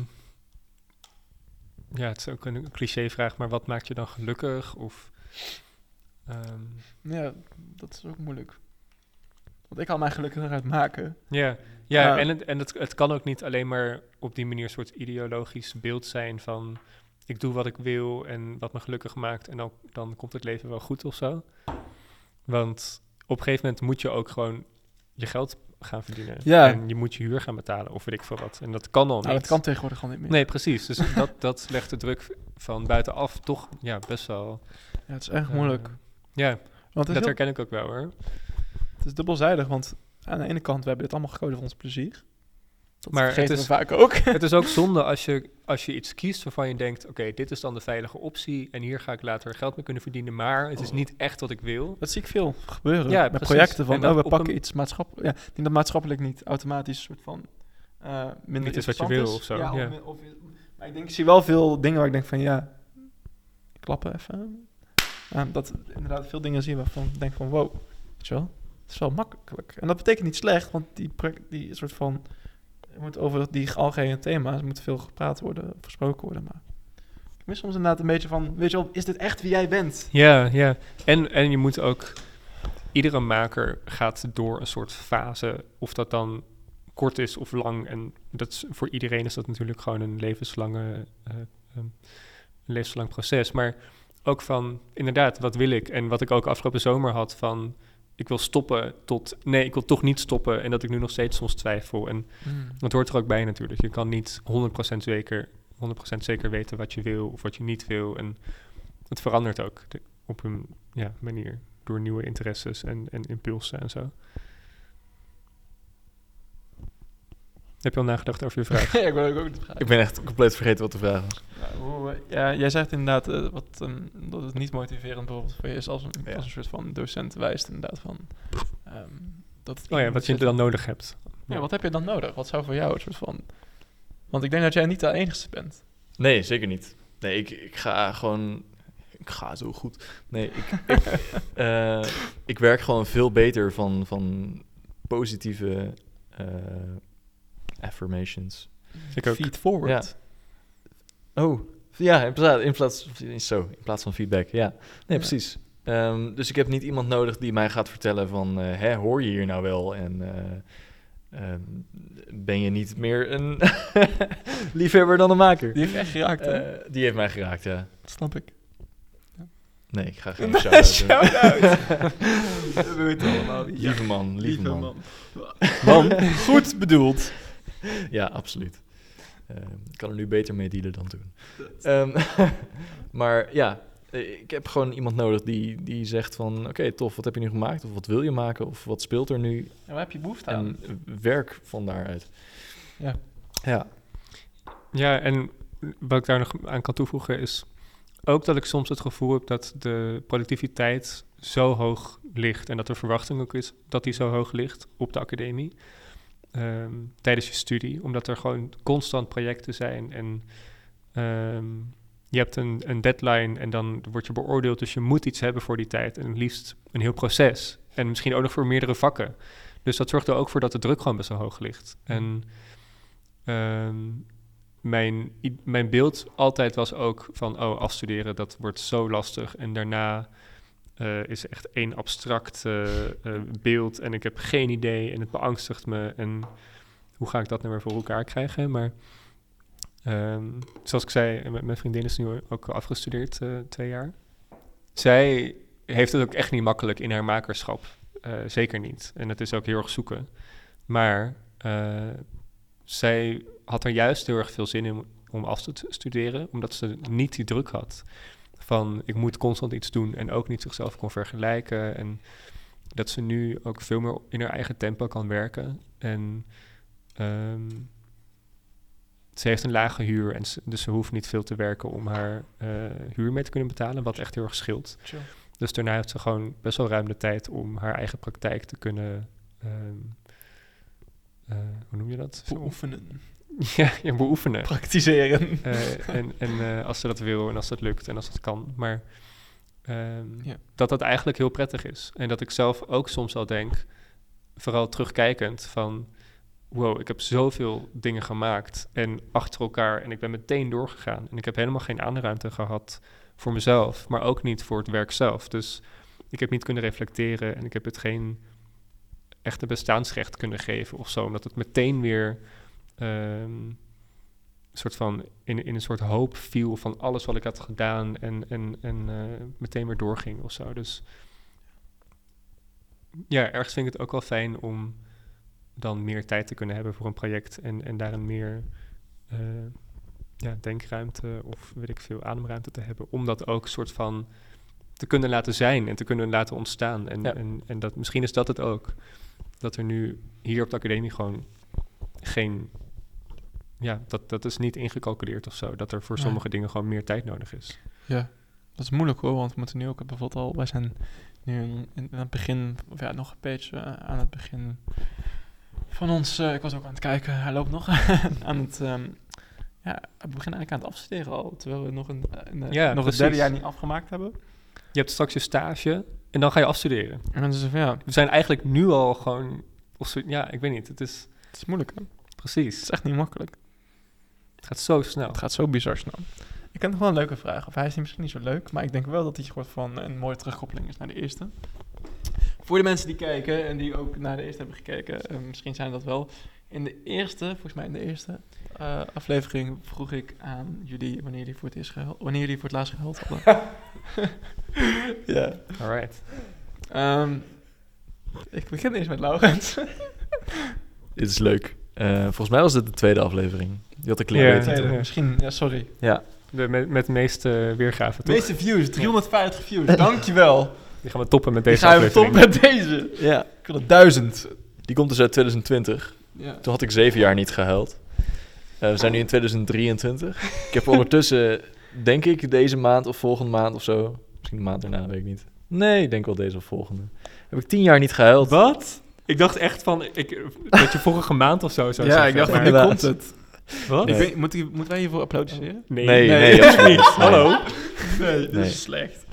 ja, het is ook een cliché-vraag, maar wat maakt je dan gelukkig? Of... ehm, ja, dat is ook moeilijk. Want ik kan mij gelukkig eruit maken. Ja, ja Ja. en, het, en het, het kan ook niet alleen maar op die manier een soort ideologisch beeld zijn van ik doe wat ik wil en wat me gelukkig maakt en dan, dan komt het leven wel goed of zo. Want op een gegeven moment moet je ook gewoon je geld gaan verdienen. Ja. En je moet je huur gaan betalen of weet ik veel wat. En dat kan al Nou, niet. dat kan tegenwoordig gewoon niet meer. Nee, precies. Dus *laughs* dat, dat legt de druk van buitenaf toch ja, best wel... Ja, het is erg eh, moeilijk. ja, Want dat heel- herken ik ook wel hoor. het is dubbelzijdig, want aan de ene kant, we hebben dit allemaal gekozen voor ons plezier. Dat Maar het is- vaak ook. *laughs* Het is ook zonde als je, als je iets kiest waarvan je denkt... oké, dit is dan de veilige optie... en hier ga ik later geld mee kunnen verdienen... maar het is niet echt wat ik wil. Dat zie ik veel gebeuren. Ja, met precies. projecten van, oh, we pakken een- iets maatschappelijk. Ja, ik denk dat maatschappelijk niet automatisch soort van eh, minder Niet is wat je wil of zo, Ja, ja. Of, min- of, maar ik denk, ik zie wel veel dingen waar ik denk van, ja, klappen even. Ja, dat inderdaad veel dingen zie waarvan ik denk van, wow, weet je wel, het is wel makkelijk. En dat betekent niet slecht, want die, project- die soort van, je moet over die algehele thema's moet veel gepraat worden, gesproken worden, maar ik soms inderdaad een beetje van, weet je wel, is dit echt wie jij bent? Ja, ja. En, en je moet ook... Iedere maker gaat door een soort fase, of dat dan kort is of lang. En dat voor iedereen is dat natuurlijk gewoon een levenslange, een levenslang proces. Maar ook van, inderdaad, wat wil ik? En wat ik ook afgelopen zomer had van... Ik wil stoppen tot... Nee, ik wil toch niet stoppen. En dat ik nu nog steeds soms twijfel. En dat hoort er ook bij natuurlijk. Je kan niet 100% zeker, 100% zeker weten wat je wil of wat je niet wil. En het verandert ook de- op een ja, manier door nieuwe interesses en, en impulsen en zo. Heb je al nagedacht over je vraag? *laughs* ja, ik wil ook. Ik ben echt compleet vergeten wat te vragen. Ja, hoe, eh, ja, jij zegt inderdaad eh, wat, dat het niet motiverend bijvoorbeeld voor je is als een, Ja. als een soort van docent wijst inderdaad van... ehm, dat het Oh ja, wat je dan nodig hebt. Ja, wat heb je dan nodig? Wat zou voor jou een soort van... Want ik denk dat jij niet de enige bent. Nee, zeker niet. Nee, ik, ik ga gewoon... Ik ga zo goed. Nee, ik, ik, *laughs* eh, ik werk gewoon veel beter van, van positieve eh, affirmations. Ik ook. Feed forward. Oh, ja, in plaats, in plaats, zo, in plaats van feedback, ja. Nee, Ja. precies. Ehm, dus ik heb niet iemand nodig die mij gaat vertellen van... eh, hè, hoor je hier nou wel? En eh, ehm, ben je niet meer een *laughs* liefhebber dan een maker? Die heeft echt geraakt, hè? Eh, die heeft mij geraakt, ja. Dat snap ik. Nee, ik ga geen *laughs* shout-out doen. *laughs* We weten allemaal wie. Lieve man, lieve, man. man. Man. Goed bedoeld. *laughs* Ja, absoluut. Ehm, ik kan er nu beter mee dealen dan toen. Ehm, *laughs* maar ja, ik heb gewoon iemand nodig die, die zegt van... Oké, tof, wat heb je nu gemaakt? Of wat wil je maken? Of wat speelt er nu? En waar heb je behoefte aan? En werk van daaruit. Ja. Ja. Ja, en wat ik daar nog aan kan toevoegen is ook dat ik soms het gevoel heb dat de productiviteit zo hoog ligt en dat de verwachting ook is dat die zo hoog ligt op de academie ehm, tijdens je studie, omdat er gewoon constant projecten zijn en ehm, je hebt een, een deadline en dan word je beoordeeld, dus je moet iets hebben voor die tijd en het liefst een heel proces en misschien ook nog voor meerdere vakken. Dus dat zorgt er ook voor dat de druk gewoon best wel hoog ligt. En ehm, mijn, mijn beeld altijd was ook van, oh, afstuderen, dat wordt zo lastig. En daarna eh, is echt één abstract eh, eh, beeld en ik heb geen idee en het beangstigt me. En hoe ga ik dat nou weer voor elkaar krijgen? Maar ehm, zoals ik zei, mijn vriendin is nu ook afgestudeerd, twee jaar. Zij heeft het ook echt niet makkelijk in haar makerschap. Zeker niet. En het is ook heel erg zoeken. Maar zij had er juist heel erg veel zin in om af te studeren, omdat ze niet die druk had van ik moet constant iets doen en ook niet zichzelf kon vergelijken. En dat ze nu ook veel meer in haar eigen tempo kan werken. En ehm, ze heeft een lage huur, en ze- dus ze hoeft niet veel te werken om haar eh, huur mee te kunnen betalen, wat echt heel erg scheelt. Dus daarna heeft ze gewoon best wel ruim de tijd om haar eigen praktijk te kunnen. ehm, eh, hoe noem je dat? Beoefenen. *laughs* ja, ja, beoefenen. Praktiseren. Eh, en en eh, als ze dat wil en als dat lukt en als het kan. Maar ehm, Ja. dat dat eigenlijk heel prettig is. En dat ik zelf ook soms al denk, vooral terugkijkend, van wow, ik heb zoveel dingen gemaakt en achter elkaar en ik ben meteen doorgegaan. En ik heb helemaal geen aanruimte gehad voor mezelf, maar ook niet voor het werk zelf. Dus ik heb niet kunnen reflecteren en ik heb het geen echte bestaansrecht kunnen geven of zo, omdat het meteen weer een soort van in, in een soort hoop viel van alles wat ik had gedaan en, en, en eh, meteen weer doorging of zo. Dus ja, ergens vind ik het ook wel fijn om dan meer tijd te kunnen hebben voor een project en, en daarin meer eh, ja, denkruimte of weet ik veel, ademruimte te hebben. Om dat ook soort van te kunnen laten zijn en te kunnen laten ontstaan. En, Ja. en, en dat, misschien is dat het ook. Dat er nu hier op de academie gewoon geen... Ja, dat, dat is niet ingecalculeerd of zo. Dat er voor sommige dingen gewoon meer tijd nodig is. Ja, dat is moeilijk hoor, want we moeten nu ook bijvoorbeeld al, wij zijn nu in, in het begin, of ja, nog een beetje eh, aan het begin van ons, eh, ik was ook aan het kijken, hij loopt nog *laughs* aan het, ehm, ja, we beginnen eigenlijk aan het afstuderen al, terwijl we nog een, een, eh, Ja, nog het precies. derde jaar niet afgemaakt hebben. Je hebt straks je stage en dan ga je afstuderen. En dan is het van, ja, We zijn eigenlijk nu al gewoon... Of ja, ik weet niet. Het is het is moeilijk hè? Het precies. is echt niet makkelijk. Het gaat zo snel. Het gaat zo bizar snel. Ik heb nog wel een leuke vraag, of hij is misschien niet zo leuk, maar ik denk wel dat hij soort van een mooie terugkoppeling is naar de eerste. Voor de mensen die kijken en die ook naar de eerste hebben gekeken, eh, misschien zijn dat wel. In de eerste, volgens mij in de eerste eh, aflevering vroeg ik aan jullie wanneer jullie voor het eerst gehuild, wanneer jullie voor het laatst gehuild hadden. *laughs* ja. Alright. Ehm, ik begin eerst met Laurens. Dit is leuk. Eh, volgens mij was dit de tweede aflevering. Die had ik Ja, leren. tweede. Misschien, ja, sorry. Ja. De, met, met de meeste weergave, De meeste views, 350 views, *laughs* dankjewel. Die gaan we toppen met deze ga even aflevering. top met deze. ja. Ik wil het duizend. Die komt dus uit 2020. Ja. Toen had ik zeven jaar niet gehuild. Eh, we zijn nu in 2023. Ik heb ondertussen, denk ik, deze maand of volgende maand of zo. Misschien de maand daarna, weet ik niet. Nee, ik denk wel deze of volgende. Heb ik tien jaar niet gehuild. Wat? Ik dacht echt van... Ik, dat je vorige maand of zo zou Ja, ik dacht, van, nu komt het. Wat? Ik Nee. weet, moet, ik- moeten wij hiervoor applaudisseren? Nee. Nee, Nee. nee, absoluut niet. Nee. Hallo? Nee, dat Nee. is slecht.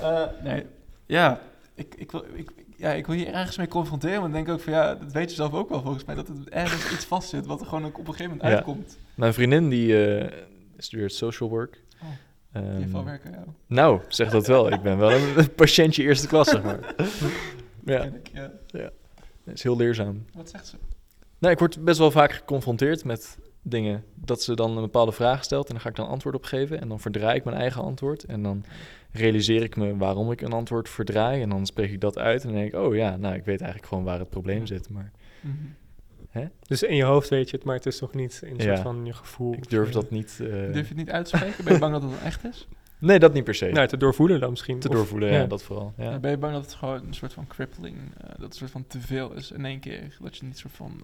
Eh, nee, ja, ik, ik, wil, ik, ja, ik wil hier ergens mee confronteren, maar ik denk ook van, ja, dat weet je zelf ook wel volgens mij, dat het ergens iets vastzit wat er gewoon ook op een gegeven moment Ja. uitkomt. Mijn vriendin die eh, studeert social work. Oh, Ehm, van werken, ja. nou, zeg dat wel. Ik ben wel een, *laughs* patiëntje eerste klas, zeg maar. *laughs* ja, Ken ik, ja. Dat is heel leerzaam. Wat zegt ze? Nou, ik word best wel vaak geconfronteerd met dingen. Dat ze dan een bepaalde vraag stelt en dan ga ik dan antwoord op geven. En dan verdraai ik mijn eigen antwoord. En dan realiseer ik me waarom ik een antwoord verdraai. En dan spreek ik dat uit en dan denk ik, oh ja, nou, ik weet eigenlijk gewoon waar het probleem zit. Maar Mhm. Dus in je hoofd weet je het, maar het is nog niet in een Ja. soort van je gevoel. ik durf dat niet... eh, Durf je het niet uit te spreken? Ben je bang dat het dan echt is? Nee, dat niet per se. Nou, te doorvoelen dan misschien. Te Of- doorvoelen, ja, ja. dat vooral. Ja. Ja, Ben je bang dat het gewoon een soort van crippling, eh, dat het een soort van te veel is in één keer? Dat je niet soort van...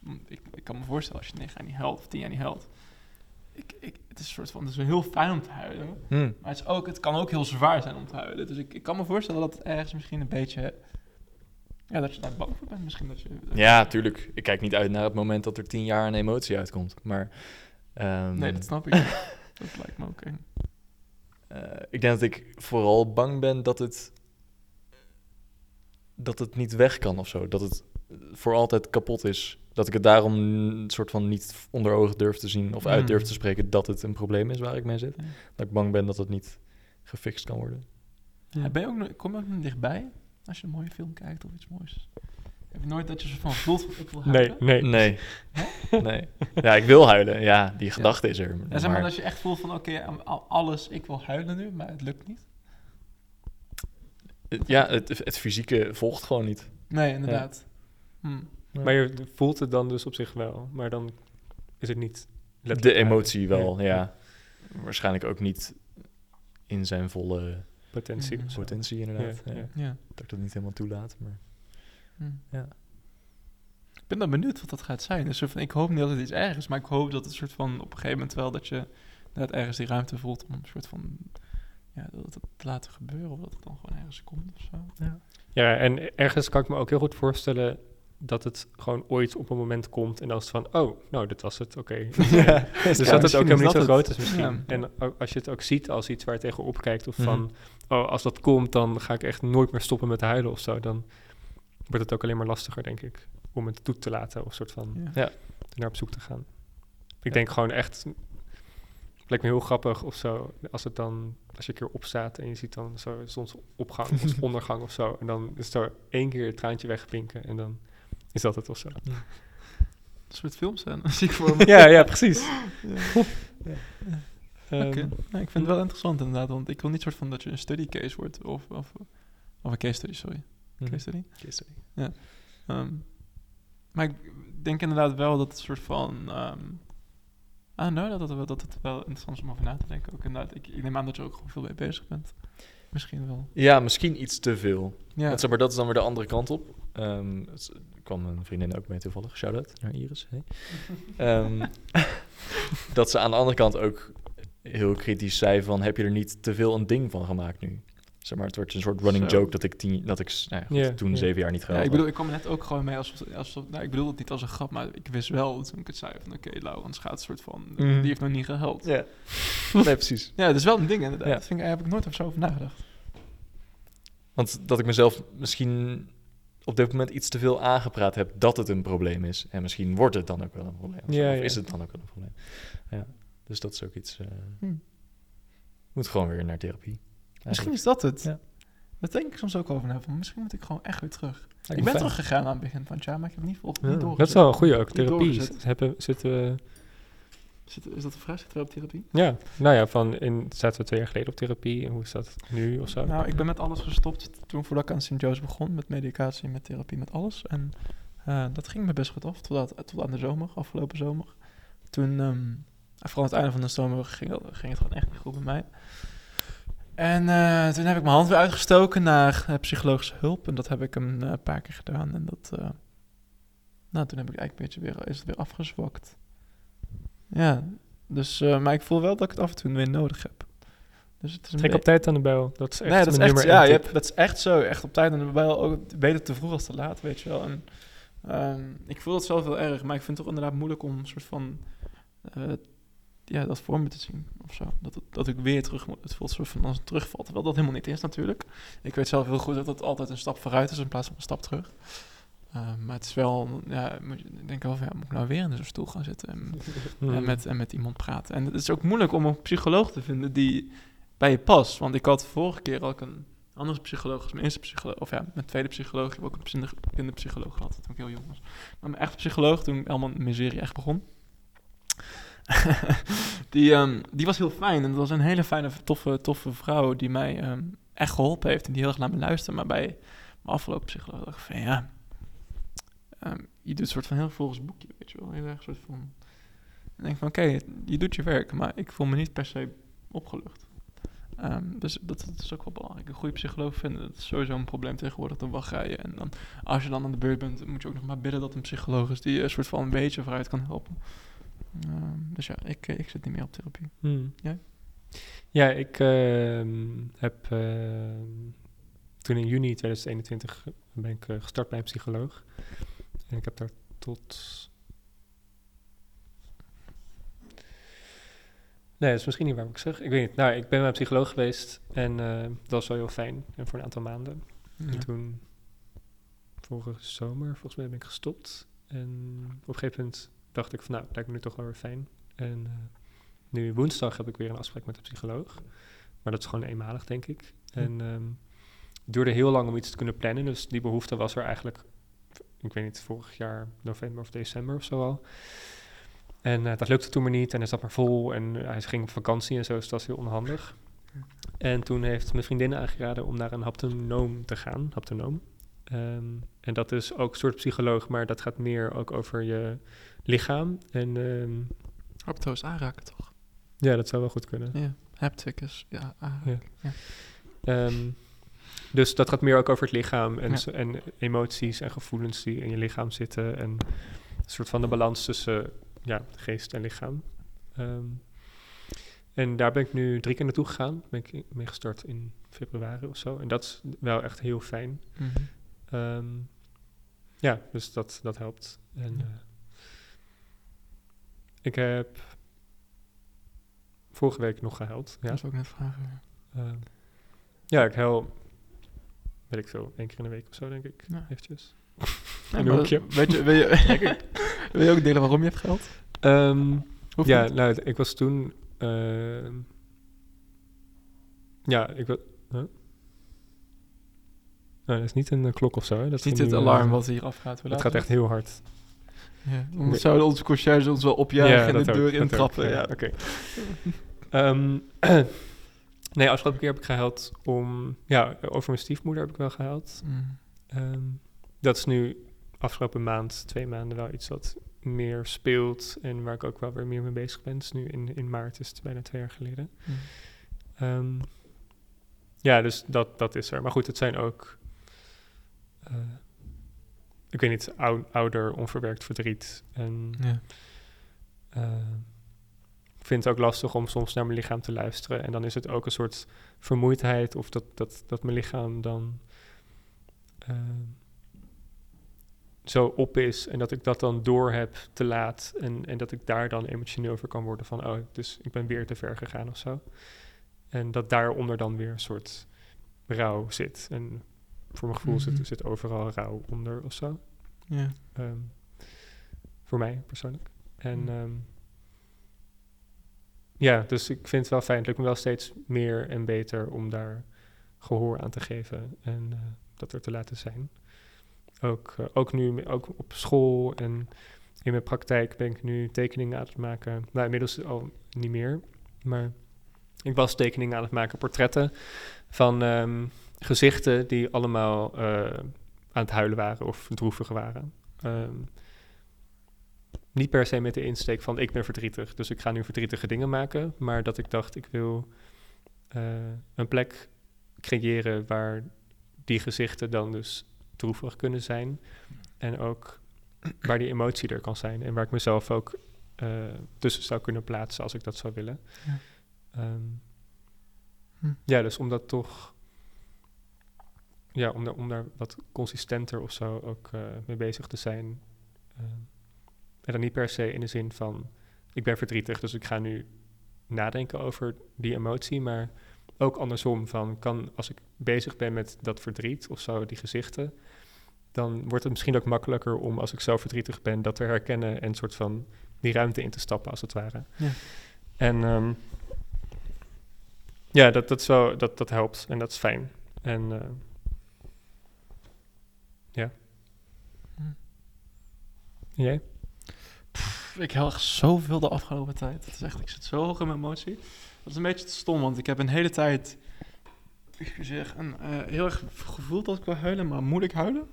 mm, ik, ik kan me voorstellen als je negen jaar niet huilt of tien jaar niet huilt. Ik, ik, het is een soort van, het is wel heel fijn om te huilen. Hm. Maar het, is ook, het kan ook heel zwaar zijn om te huilen. Dus ik, ik kan me voorstellen dat het ergens misschien een beetje... Ja, dat je daar bang voor bent. Misschien dat je... dat je- Ja, tuurlijk. Ik kijk niet uit naar het moment dat er tien jaar een emotie uitkomt. Maar ehm, Nee, dat snap ik. *laughs* dat lijkt me ook eng. Eh, ik denk dat ik vooral bang ben dat het, dat het niet weg kan of zo. Dat het voor altijd kapot is. Dat ik het daarom een soort van niet onder ogen durf te zien of uit Mm. durf te spreken dat het een probleem is waar ik mee zit. Ja. Dat ik bang ben dat het niet gefixt kan worden. Ja, ben je ook, nog- kom je ook nog dichtbij als je een mooie film kijkt of iets moois? Heb je nooit dat je zo van voelt van ik wil Nee, huilen? nee. Nee. *laughs* nee. Ja, ik wil huilen. Ja, die gedachte is er. Ja, zeg maar maar- dat je echt voelt van oké, alles, ik wil huilen nu, maar het lukt niet. Ja, het, het fysieke volgt gewoon niet. Nee, inderdaad. Hm. Maar je voelt het dan dus op zich wel. Maar dan is het niet... De emotie huilen. wel, ja. Waarschijnlijk ook niet in zijn volle Potentie. Potentie, inderdaad. Ja. Ja. Dat ik dat niet helemaal toelaat. Maar... Hm. Ja. Ik ben dan benieuwd wat dat gaat zijn. Dus van, ik hoop niet dat het iets erg is, maar ik hoop dat het soort van op een gegeven moment wel dat je dat ergens die ruimte voelt om een soort van ja, dat het te laten gebeuren of dat het dan gewoon ergens komt of zo. Ja, en ergens kan ik me ook heel goed voorstellen dat het gewoon ooit op een moment komt en dan is het van, oh, nou, dit was het, oké. *laughs* dus Ja, dat het ook helemaal niet zo het. groot is misschien. Ja. En ook als je het ook ziet als iets waar je tegenop kijkt of Mhm. van, oh, als dat komt, dan ga ik echt nooit meer stoppen met huilen of zo. Dan wordt het ook alleen maar lastiger, denk ik, om het toe te laten of soort van Ja. Ja. naar op zoek te gaan. Ik Ja. denk gewoon echt, het lijkt me heel grappig of zo, als het dan, als je een keer opstaat en je ziet dan zo zonsopgang of *laughs* ondergang of zo, en dan is er één keer het traantje wegpinken en dan is dat het of zo. Een soort filmscène, *laughs* zie ik voor me. Ja, ja, precies. Ehm, Oké. Ik vind het wel interessant inderdaad, want ik wil niet soort van dat je een study case wordt of, of, of een case study, sorry. Case study? Case study. Ehm, maar ik denk inderdaad wel dat het soort van. ehm ah, nou, dat het, wel, dat het wel interessant is om over na te denken. Ook inderdaad, ik, ik neem aan dat je er ook gewoon veel mee bezig bent. Misschien wel. Ja, misschien iets te veel. Ja, Want zeg maar, dat is dan weer de andere kant op. Ehm, er kwam een vriendin ook mee toevallig. Shout-out naar Iris. Hey. *laughs* Ehm, dat ze aan de andere kant ook heel kritisch zei van... heb je er niet te veel een ding van gemaakt nu? Zeg maar, het wordt een soort running Zo. joke dat ik, tien, dat ik nou ja, goed, Ja, toen ja. zeven jaar niet Ja, gehaald ik bedoel, ik kwam er net ook gewoon mee als, als nou, ik bedoel het niet als een grap, maar ik wist wel toen ik het zei van oké, Laurens gaat een soort van, Mhm. die heeft nog niet gehuild. Ja, *laughs* nee, precies. Ja, dat is wel een ding inderdaad. Ja. Dat vind ik, daar heb ik nooit zo over nagedacht. Want dat ik mezelf misschien op dit moment iets te veel aangepraat heb dat het een probleem is. En misschien wordt het dan ook wel een probleem. Of, Ja, ja. is het dan ook wel een probleem. Ja, dus dat is ook iets... eh Hm. Moet gewoon weer naar therapie. Misschien is dat het. Ja. Dat denk ik soms ook over na. Van, misschien moet ik gewoon echt weer terug. Ik ben fijn. teruggegaan aan het begin van het jaar, maar ik heb niet vol Ja, niet dat doorgezet. Dat is wel een goede ook. Therapie. Hebben, zitten we... Zit- is dat een vraag? Zitten we op therapie? Ja, nou ja, van in, zaten we twee jaar geleden op therapie. En hoe is dat nu of zo? Nou, ik ben met alles gestopt toen voordat ik aan St. Joe's begon. Met medicatie, met therapie, met alles. En eh, dat ging me best goed af. Tot, tot aan de zomer, afgelopen zomer. Toen, ehm, vooral aan het einde van de zomer, ging, ging het gewoon echt niet goed bij mij. En eh, toen heb ik mijn hand weer uitgestoken naar eh, psychologische hulp. En dat heb ik een eh, paar keer gedaan. En dat, nou, toen heb ik eigenlijk een beetje weer, is het weer afgezwakt. Ja, dus, maar ik voel wel dat ik het af en toe weer nodig heb. Dus het is een Trek op tijd aan de bel. Dat is echt nee, dat is echt, nummer ja, je hebt, dat is echt zo. Echt op tijd en wel ook beter te vroeg als te laat, weet je wel. En, ehm, ik voel dat zelf heel erg, maar ik vind het toch inderdaad moeilijk om een soort van... eh, ja, dat voor me te zien of zo. Dat, het- dat ik weer terug moet. Het voelt soort van als een terugval. Terwijl dat helemaal niet is natuurlijk. Ik weet zelf heel goed dat het altijd een stap vooruit is in plaats van een stap terug. Ehm, maar het is wel, ja, ik denk wel van, ja, moet ik nou weer in zo'n stoel gaan zitten en, *laughs* en, met, en met iemand praten. En het is ook moeilijk om een psycholoog te vinden die bij je past. Want ik had vorige keer ook een andere psycholoog als mijn eerste psycholoog. Of ja, mijn tweede psycholoog. Ik heb ook een kinder- kinderpsycholoog gehad toen ik heel jong was. Maar mijn echte psycholoog, toen allemaal miserie echt begon. *laughs* die, ehm, die was heel fijn. En dat was een hele fijne, toffe, toffe vrouw die mij ehm, echt geholpen heeft. En die heel erg naar me luisterde. Maar bij mijn afgelopen psycholoog dacht ik van ja... ehm, je doet een soort van heel volgens boekje, weet je wel. Heel erg soort van... En denk van, oké, je doet je werk, maar ik voel me niet per se opgelucht. Dus dat, is ook wel belangrijk. Een goede psycholoog vinden, dat is sowieso een probleem tegenwoordig. Dan wacht je en dan, als je dan aan de beurt bent, moet je ook nog maar bidden dat een psycholoog is die een soort van een beetje vooruit kan helpen. Ehm, dus ja, ik, eh, ik zit niet meer op therapie. Hmm. Jij? Ja, ik ehm, heb ehm, toen in juni 2021 ben ik eh, gestart bij een psycholoog. En ik heb daar tot... Nee, dat is misschien niet waar ik zeg. Ik weet niet. Nou, ik ben bij een psycholoog geweest en dat was wel heel fijn. En voor een aantal maanden. En toen, vorige zomer, volgens mij ben ik gestopt. En op een gegeven moment dacht ik van, nou, lijkt me nu toch wel weer fijn. En eh, nu woensdag heb ik weer een afspraak met de psycholoog. Maar dat is gewoon eenmalig, denk ik. En ehm, het duurde heel lang om iets te kunnen plannen. Dus die behoefte was er eigenlijk, ik weet niet, vorig jaar november of december of zo al. En eh, dat lukte toen maar niet en hij zat maar vol en eh, hij ging op vakantie en zo, dus dat was heel onhandig. En toen heeft mijn vriendin aangeraden om naar een haptonoom te gaan, haptonoom. Ehm, en dat is ook een soort psycholoog, maar dat gaat meer ook over je lichaam. En ehm, Hapto's aanraken, toch? ja, dat zou wel goed kunnen. Ja, haptic is, ja, aanraken. Ja. Ehm, dus dat gaat meer ook over het lichaam en, Ja. en emoties en gevoelens die in je lichaam zitten. En een soort van de balans tussen ja, geest en lichaam. En daar ben ik nu drie keer naartoe gegaan. Ben ik mee gestart in februari of zo. En dat is wel echt heel fijn. Mhm. Ehm, ja, dus dat, dat helpt. En, Ja. eh, ik heb vorige week nog gehuild. Ja. Dat is ook net vragen. Ehm, ja, ik huil, weet ik veel, één keer in de week of zo, denk ik. Ja. Eventjes. Ja, In een hoekje. Weet je, wil, je, *laughs* wil je ook delen waarom je hebt geld? Ehm, ja, niet. nou, ik was toen... ja, ik was... Huh? Nou, dat is niet een eh, klok of zo, hè? Dat is niet het nu, eh, alarm wat hier afgaat. Het gaat echt heel hard. Ja, Nee. zouden onze conciërge ons wel opjagen en de deur intrappen. Ja. Oké. Ehm, *clears throat* nee, afgelopen keer heb ik gehuild om... Ja, over mijn stiefmoeder heb ik wel gehuild. Mm. Ehm, dat is nu afgelopen maand, twee maanden wel iets wat meer speelt en waar ik ook wel weer meer mee bezig ben. Dus nu in, in maart is het bijna twee jaar geleden. Mm. Ehm, ja, dus dat, dat is er. Maar goed, het zijn ook, eh, ik weet niet, ou- ouder, onverwerkt verdriet. En Ja. eh, vind het ook lastig om soms naar mijn lichaam te luisteren. En dan is het ook een soort vermoeidheid of dat, dat, dat mijn lichaam dan eh, zo op is en dat ik dat dan door heb te laat en, en dat ik daar dan emotioneel voor kan worden van, oh, dus ik ben weer te ver gegaan of zo. En dat daaronder dan weer een soort rouw zit. En voor mijn gevoel Mhm. zit, zit overal rouw onder of zo. Ja. Ehm, voor mij persoonlijk. En ehm, ja, dus ik vind het wel fijn. Het lukt me wel steeds meer en beter om daar gehoor aan te geven en eh, dat er te laten zijn. Ook, eh, ook nu, ook op school en in mijn praktijk ben ik nu tekeningen aan het maken. Nou, inmiddels al niet meer, maar ik was tekeningen aan het maken, portretten van ehm, gezichten die allemaal eh, aan het huilen waren of droevig waren. Ehm, niet per se met de insteek van ik ben verdrietig, dus ik ga nu verdrietige dingen maken, maar dat ik dacht ik wil eh, een plek creëren waar die gezichten dan dus droevig kunnen zijn en ook waar die emotie er kan zijn en waar ik mezelf ook eh, tussen zou kunnen plaatsen als ik dat zou willen. Ja. Ehm, Hm. ja, dus om dat toch ja, om daar, om daar wat consistenter of zo ook eh, mee bezig te zijn. Eh, en dan niet per se in de zin van, ik ben verdrietig, dus ik ga nu nadenken over die emotie, maar ook andersom van, kan, als ik bezig ben met dat verdriet of zo, die gezichten, dan wordt het misschien ook makkelijker om, als ik zo verdrietig ben, dat te herkennen en soort van die ruimte in te stappen, als het ware. Ja. En ehm, ja, dat, dat, wel, dat, dat helpt en dat is fijn. En eh, ja. Hm. En Jij? Ik heel erg zoveel de afgelopen tijd. Het is echt, ik zit zo hoog in mijn emotie. Dat is een beetje te stom, want ik heb een hele tijd, excuseer, een, eh, heel erg gevoeld dat ik wil huilen, maar moet ik huilen?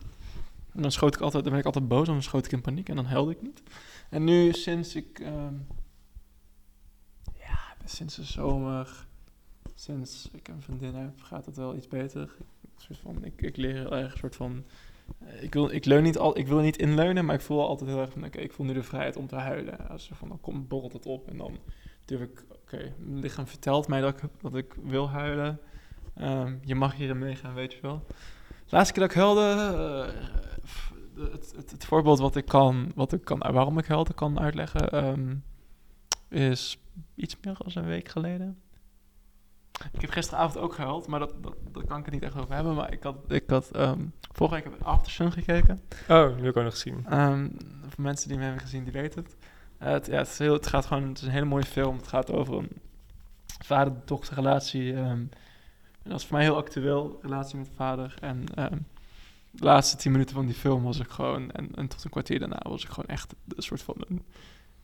En dan schoot ik altijd, dan ben ik altijd boos, dan schoot ik in paniek en dan huilde ik niet. En nu sinds ik, ehm, ja, sinds de zomer, sinds ik een vriendin heb, gaat het wel iets beter. Een soort van, ik, ik leer heel erg een soort van ik wil, ik, leun niet al, ik wil niet inleunen, maar ik voel altijd heel erg van... Oké, ik voel nu de vrijheid om te huilen. Als van, dan komt, borrelt het op en dan durf ik... Oké, mijn lichaam vertelt mij dat ik, dat ik wil huilen. Ehm, je mag hierin meegaan, weet je wel. Laatste keer dat ik huilde... eh, het, het, het voorbeeld wat ik kan... Wat ik kan waarom ik huilde kan uitleggen... ehm, is iets meer dan een week geleden. Ik heb gisteravond ook gehuild, maar dat, dat, daar kan ik het niet echt over hebben. Maar ik had, ik had ehm, vorige week heb ik After Sun gekeken. Oh, die heb ik ook nog gezien. Ehm, voor mensen die hem hebben gezien, die weten het. Eh, het, ja, het, is heel, het gaat gewoon, het is een hele mooie film. Het gaat over een vader-dochter relatie. ehm, en dat is voor mij heel actueel, relatie met vader. En de laatste tien minuten van die film was ik gewoon, en, en tot een kwartier daarna was ik gewoon echt een soort van een,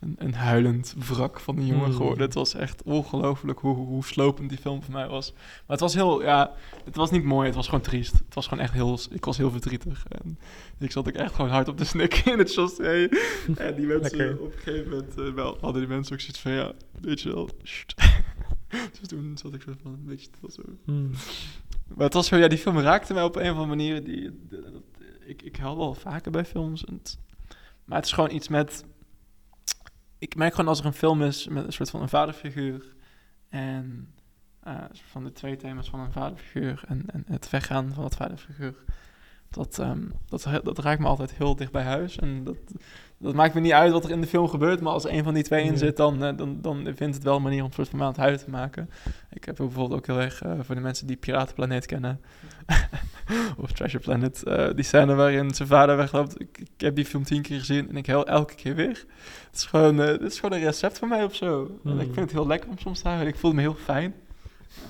een, een huilend wrak van een jongen Mm. geworden. Het was echt ongelooflijk hoe, hoe slopend die film voor mij was. Maar het was heel, ja, het was niet mooi, het was gewoon triest. Het was gewoon echt heel, ik was heel verdrietig. En ik zat ook echt gewoon hard op de snikken *laughs* in het chassé. En die mensen Lekker. op een gegeven moment, eh, wel, hadden die mensen ook zoiets van, ja, weet je wel, *laughs* dus toen zat ik zo van, een beetje, het was zo. Hmm. Maar het was zo, ja, die film raakte mij op een of andere manier. Die, ik, ik huil wel vaker bij films. En het- maar het is gewoon iets met... Ik merk gewoon als er een film is met een soort van een vaderfiguur... en eh, van de twee thema's van een vaderfiguur... en, en het weggaan van dat vaderfiguur... Dat, ehm, dat, dat raakt me altijd heel dicht bij huis. En dat, dat maakt me niet uit wat er in de film gebeurt... maar als er een van die twee in zit... dan, eh, dan, dan vindt het wel een manier om een soort van het huilen te maken. Ik heb ook bijvoorbeeld ook heel erg... eh, voor de mensen die Piratenplaneet kennen... *laughs* of Treasure Planet. eh, die scène waarin zijn vader wegloopt. Ik, ik heb die film tien keer gezien en ik huil elke keer weer. Het is gewoon, het is gewoon een recept van mij of zo. En Hmm. ik vind het heel lekker om soms te huilen. Ik voel me heel fijn.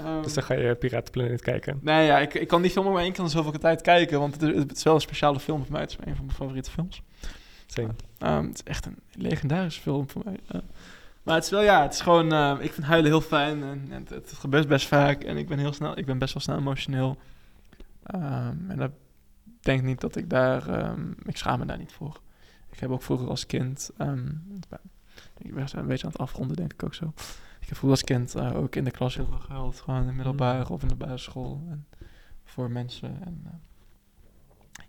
Ehm, Dus dan ga je Piratenplaneet kijken. Nee, ja, ik, ik kan die film maar één keer in zoveel tijd kijken. Want het is, het is wel een speciale film voor mij. Het is een van mijn favoriete films. Same. Ehm, het is echt een legendarische film voor mij. maar het is wel, ja, het is gewoon... eh, ik vind huilen heel fijn. En, en het, het gebeurt best vaak. En ik ben heel snel... Ik ben best wel snel emotioneel. Ehm, en dat denk niet dat ik daar... ehm, ik schaam me daar niet voor. Ik heb ook vroeger als kind... ehm, ik ben een beetje aan het afronden, denk ik ook zo. Ik heb vroeger als kind eh, ook in de klas heel veel gehuild. Gewoon in de middelbare of in de basisschool. En voor mensen. En, eh,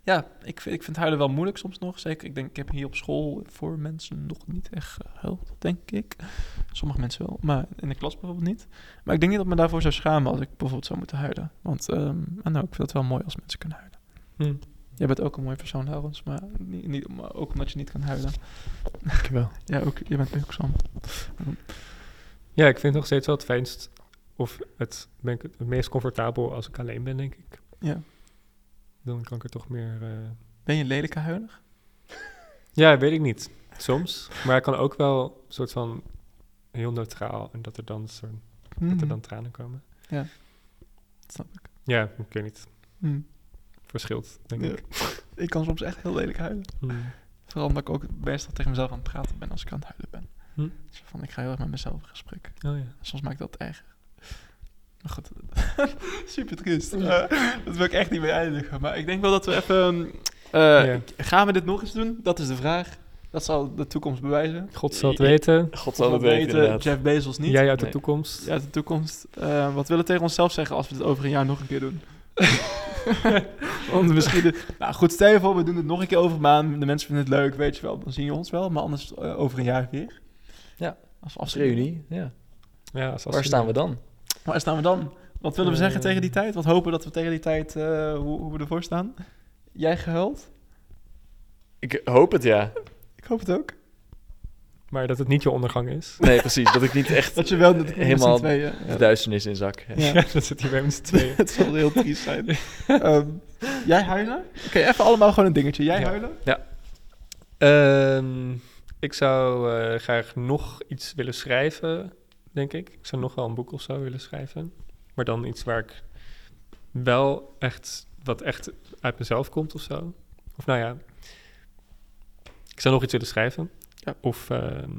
ja, ik, vind- ik vind huilen wel moeilijk soms nog. Zeker, ik denk, ik heb hier op school voor mensen nog niet echt gehuild, denk ik. Sommige mensen wel, maar in de klas bijvoorbeeld niet. Maar ik denk niet dat ik me daarvoor zou schamen als ik bijvoorbeeld zou moeten huilen. Want ehm, nou, ik vind het wel mooi als mensen kunnen huilen. Hm. Jij bent ook een mooi persoon, Laurens, maar, niet, niet, maar ook omdat je niet kan huilen. Dankjewel. *laughs* Ja, ook, je bent ook Sam. Ja, ik vind het nog steeds wel het fijnst, of het ben ik het meest comfortabel als ik alleen ben, denk ik. Ja. Dan kan ik er toch meer... eh, Ben je een lelijke huiler? *laughs* Ja, weet ik niet. Soms. Maar ik kan ook wel een soort van heel neutraal en dat er dan, soort, dat er Mhm, dan tranen komen. snap ik. Ja, ik weet niet. Mhm. Verschilt, denk Ja. ik. *laughs* Ik kan soms echt heel lelijk huilen. Hm. Vooral omdat ik ook meestal tegen mezelf aan het praten ben als ik aan het huilen ben. Hm. Dus van, ik ga heel erg met mezelf in gesprek. Oh ja. Soms maakt dat erger. Goed, *laughs* super triest. Eh, dat wil ik echt niet mee eindigen. Maar ik denk wel dat we even... eh, Ja. Gaan we dit nog eens doen? Dat is de vraag. Dat zal de toekomst bewijzen. God zal het weten. God zal het weten. Jeff Bezos niet. Jij uit de Nee. toekomst. Ja, de toekomst. Eh, wat willen we tegen onszelf zeggen als we dit over een jaar nog een keer doen? *laughs* Want misschien... De, nou goed, stel je voor, we doen het nog een keer over een maand. De mensen vinden het leuk, weet je wel. Dan zien je ons wel. Maar anders eh, over een jaar weer. Ja. Als reunie, ja. Ja, als Waar staan we dan? *laughs* Waar staan we dan? Wat willen we Eh. zeggen tegen die tijd? Wat hopen we dat we tegen die tijd, eh, hoe, hoe we ervoor staan? Jij gehuild? Ik hoop het, ja. Ik hoop het ook. Maar dat het niet je ondergang is. Nee, precies. Dat ik niet *laughs* echt Dat je wel dat Helemaal tweeën... de Ja. duisternis in zak. *laughs* Ja. Ja, dat zit hier bij met z'n tweeën. het zal heel triest zijn. Ehm, jij huilen? Oké, even allemaal gewoon een dingetje. Jij Ja. huilen? Ehm, ik zou eh, graag nog iets willen schrijven, denk ik. Ik zou nog wel een boek of zo willen schrijven. Maar dan iets waar ik wel echt, wat echt uit mezelf komt of zo. Of nou ja, ik zou nog iets willen schrijven. Ja. Of, ehm,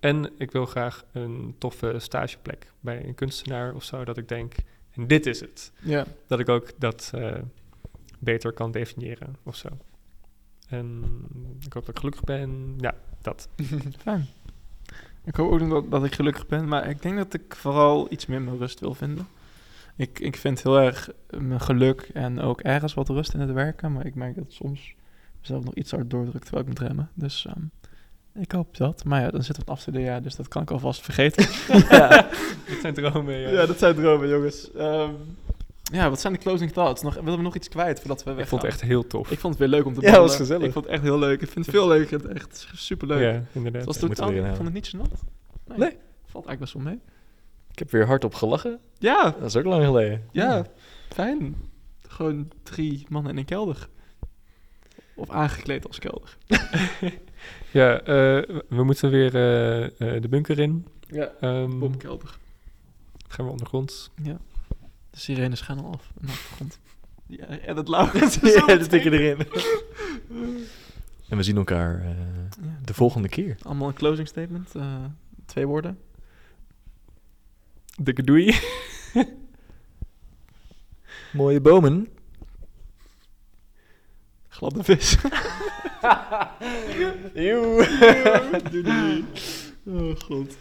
en ik wil graag een toffe stageplek bij een kunstenaar of zo. Dat ik denk, en dit is het. Ja. Dat ik ook dat eh, beter kan definiëren of zo. En ik hoop dat ik gelukkig ben. Ja, dat. *laughs* Fijn. Ik hoop ook dat, dat ik gelukkig ben, maar ik denk dat ik vooral iets meer mijn rust wil vinden. Ik, ik vind heel erg mijn geluk en ook ergens wat rust in het werken, maar ik merk dat soms mezelf nog iets hard doordrukt terwijl ik moet remmen. Dus ehm, ik hoop dat. Maar ja, dan zitten we het afstudeerjaar, dus dat kan ik alvast vergeten. *laughs* Ja. *laughs* Dit zijn dromen, ja. ja, dat zijn dromen, jongens. Ehm, ja, wat zijn de closing thoughts? Nog, willen we nog iets kwijt voordat we weggaan? ik vond het echt heel tof. Ik vond het weer leuk om te Ja, het was babbelen. gezellig. Ik vond het echt heel leuk. Ik vind het veel leuker. Echt superleuk. Ja, inderdaad. Het was totaal, ik vond het niet gênant. Nee. Nee. Valt eigenlijk best wel mee. Ik heb weer hardop gelachen. Ja, Dat is ook lang geleden. ja, fijn. Gewoon drie mannen in een kelder. Of aangekleed als kelder. *laughs* Ja, eh, we moeten weer eh, eh, de bunker in. Ja, Ehm, bomkelder. gaan we ondergronds. Ja. De sirenes gaan al af. de achtergrond. *laughs* Ja, en het Laurens. *laughs* ja, dat tikken erin. *laughs* En we zien elkaar eh, Ja. de volgende keer. Allemaal een closing statement. eh, twee woorden. Dikke doei. Mooie bomen. Gladde vis. Joe. Doei, doei. Oh god.